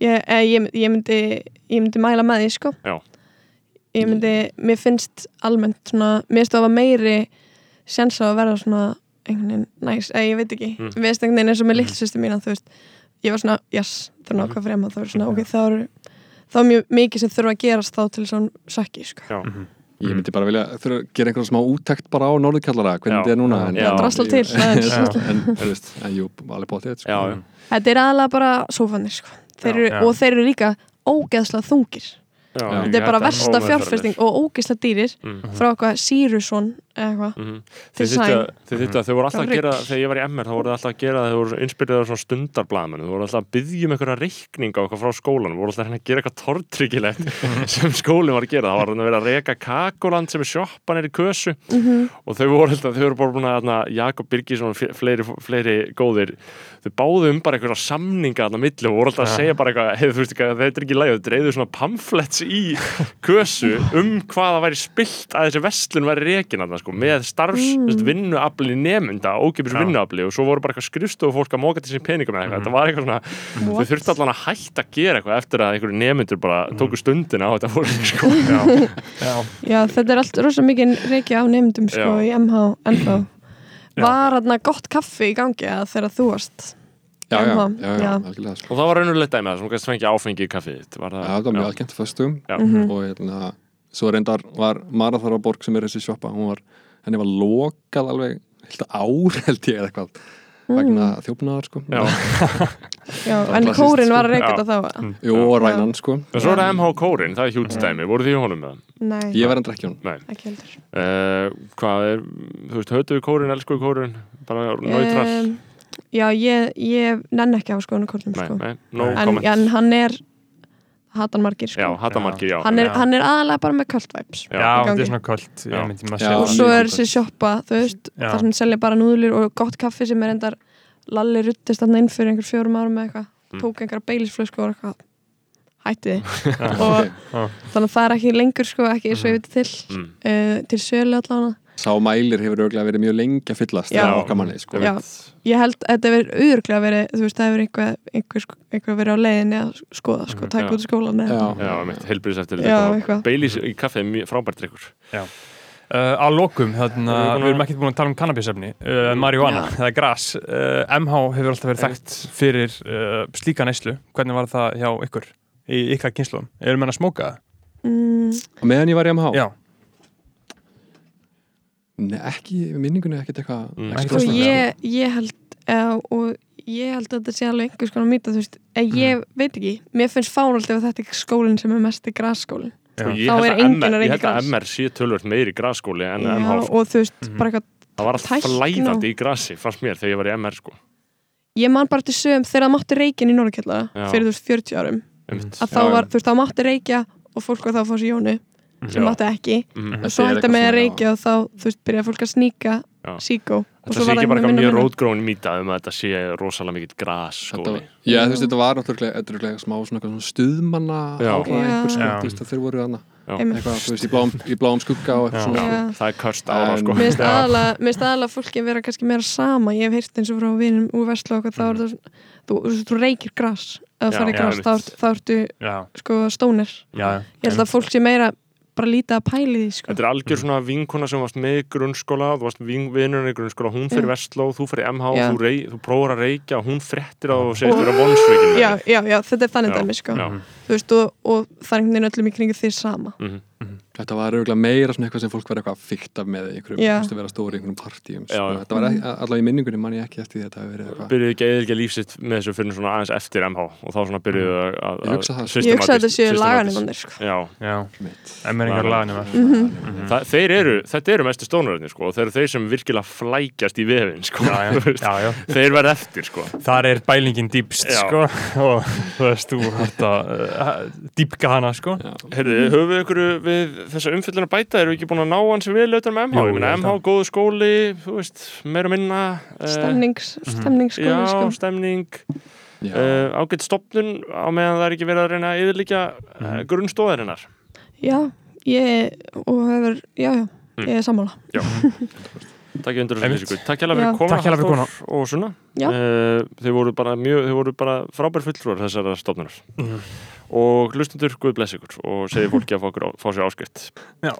ég, eh, ég, ég, myndi, ég myndi mæla með því sko. Já. ég myndi, mér finnst almennt svona, mér finnst það að meiri sjans á að vera svona einhvern veginn næs, eða ég veit ekki. Mm. við veist einhvern veginn eins og með litlusýstu mína þú veist, ég var svona, yes, það er nákvæm MH þá er svona, ok, þá er þá er mjög mikið sem þurfa að gerast þá til svona sökki, sko. Já, Ég myndi bara vilja þurfa að gera einhverjum smá úttekt bara á norðurkjallara, hvernig þetta er núna en, Já. drasla til, en, en, veist, en jú, alveg bótið sko. Þetta er aðalega bara sófanir, sko. Þeir eru, og þeir eru líka ógeðslega þungir. Já, þetta er bara versta fjárfesting og ógeðslega dýrir Mm. frá eitthvað Sýrusson eitthvað. Mhm. Til Þið að þau voru alltaf að gera þegar ég var í MR þá voru þau alltaf að gera þau voru inspireraður svona stundarblæðmenn þau voru alltaf að byggja um einhverja reikning á eitthvað frá skólanum. Voru alltaf að gera eitthvað tortryggilegt sem skólinn var að gera. Það var að vera að reka kakoland sem er sjoppan er í kösu. Og þau voru alltaf, þau voru bara búin að þarna, Jakob Birgisson og fle- fleiri, fleiri góðir þau báðu um bara einhverja samninga þarna milli og voru alltaf að segja bara eitthvað hey, þau sko, með starfs mm. vinnuafli nemynda, ókipis Já. vinnuafli og svo voru bara eitthvað skrifstofu fólk að móka til sín peningum eða eitthvað, þetta var eitthvað svona þau What? þurftu allan að hætta að gera eitthvað eftir að einhverju nemyndur bara tóku stundina á þetta fólk sko. Já, já, Já, þetta er allt rosa mikið reiki á nefndum sko í MH ennþá Var þarna gott kaffi í gangi að þegar þú varst já, já, Já, já, algjörlega sko. og það var raunulegt dæmi það sem kannski fengi áfengi í kaffið þitt. var Já, það, það var mjög algengt föstum Já. Mhm. og hérna, svo reyndar var Marathora borg sem er þessi sjoppa hún var, henni var lokað alveg heilt ár held ég eða eitthvað vegna þjófnaðar sko. Já. Já, en kórin var að sko. Já. þetta þá Jú, og rænan sko. En svo er það MH Kórin, það er hjúts dæmi. Voru því í honum með? Nei, Ég var endur ekki hún það? ekki heldur. Uh, hvað er, þú veist, hötuðu kórin, elskuðu kórin bara neutral? Um, Já, ég, ég nenn ekki á skoðinu kórnum nei, sko. nei, no en, comment. en hann er hatan margir sko. já, hatamarkir, já, hann, er, Já. hann er aðalega bara með cult vibes Já. þetta er svona kvöld og svo er þessi sjoppa þú veist, Já. þar sem selja bara núðlur og gott kaffi sem er endar Lalli ruttist þarna inn fyrir einhver fjórum árum með eitthvað Mm. tók einhverja beilisflösku og eitthvað hætti þið og þannig að það er ekki lengur sko, ekki eins og ég veit til Mm. uh, til sölu allavega Sá mælir hefur auðvitað verið mjög lengi að fyllast Já. manni sko. Já. ég held að þetta verið auðvörglega verið þú veist, það hefur einhver, einhver, sko- einhver verið á leiðinni að skoða, sko, Mhm, taka já. út í skólan Já. já, mitt, heilbriðs eftir eitthvað. Baileys í kaffið er mjög frábært drikkur Uh, að lokum, þarna, Erum við búin að- við erum ekkert búin að tala um kannabisefni uh, marihuana, það er gras. Uh, MH hefur alltaf verið þekkt fyrir uh, slíka neyslu, hvernig var það hjá ykkur, í ykkar kynnslóðum erum menn að smóka það? mm, meðan ég var í MH Já, ekki, minningunni ekkert eitthvað Mm. ekki sko, ég, ég held uh, og ég held að þetta sé alveg einhvers konar mýta þú veist, en ég veit ekki. Mér finnst fáralt ef þetta er skólinn sem er mest í grasskólinn. Já, ég Þá er að enginn að ég reykja held að. MR sé tölvöld meiri grasskóli en Já, MH sko. og þú veist, Mhm. bara eitthvað það var alltaf og- í grasi fannst mér þegar ég var í MR sko. ég man bara til sögum þegar það mátti reykja í Norrkjalla fyrir þú veist 40 árum. Að þá var, þú veist, þá mátti reykja og fólk var þá að fá sér jónu sem Já. mátti ekki. Mhm. og Þetta svo hætti eitthvað með að reykja og þá, þú veist, byrjaði fólk að sníka síkó. Og Þetta svo sé var ekki það bara minna mjög rótgróin mýta um að þetta sé rosalega gras Þetta skóli já, þú veist, þetta var náttúrulega smá svona, eitthvað svona stuðmanna ára einhver sko, þú veist, að þeir voru þarna. Einmitt. eitthvað, þú veist, í bláum skugga og eitthvað svona. Það er körst ára sko. Mér finnst aðalega, fólki vera kannski meira sama, ég hef heyrt eins og frá vinum úr Vestlu og okkur, þá er það svona- þú, þú, þú reykir einmitt. þá, ert- þá ertu sko stónir. Ég held að fólk sé meira bara lítið að pæli því sko. Þetta er algjör svona vinkona sem varst með grunnskóla, þú varst vinnurinn í grunnskóla, hún fyrir Já. Vestló, þú fyrir MH, Já. þú, þú prófar að reykja og hún frettir á og segist vera vonsveikin. já, já, já, þetta er þannig dæmi sko. já. Þú veist, og, og það er einhvern veginn öllum í kringu því sama. Mhm. Þetta var auðvitað meira svona eitthvað sem fólk var eitthvað fyrkt af með í einhverjum, þú veist, að vera stóri í einhverjum partíum. Þetta var ekki, allavega í minningunni mann ég ekki eftir að þetta hefur verið eitthvað. Byrjuðu ekki eða ekki lífsitt með þessu fyrir svona aðeins eftir MH og þá svona byrjuðu að, að, Ég hugsa það, ég hugsa að þetta séu laganimannir sko. Já, emeringar laganum Mhm. Þeir eru, þetta eru mestu stónuröðni sko og þeir eru þeir sem virkilega flækjast í vefin sko, já, Þú veist, já, já, þeir verða eftir sko. þar er bælingin dýpst sko, og þú veist, þú hægt að dýpka hana sko. Heyrðu, höfum við ykkur við þessa umfyllun að bæta, erum við ekki búin að ná hans vel auðvitað með MH, Jú, MH, góðu skóli, þú veist, meira og minna eh, stemnings, stemningsskóli Já, sko. stemning Já, uh, ágætt stopnun á meðan það er ekki verið að reyna að yfirlíkja uh, grunnstóðarinnar já, ég og hefur, já, já, Mm. ég er sammála Takk ég undir þessu Einmitt. lýsingu. Takk hérlega Já. fyrir koma og Já. uh, Þeir voru bara mjög, þeir voru bara frábær fulltrúar þessara stofnunar Mhm. Og hlustundur Guð bless ykkur og segir fólki að fá, fá sér áskrift Já.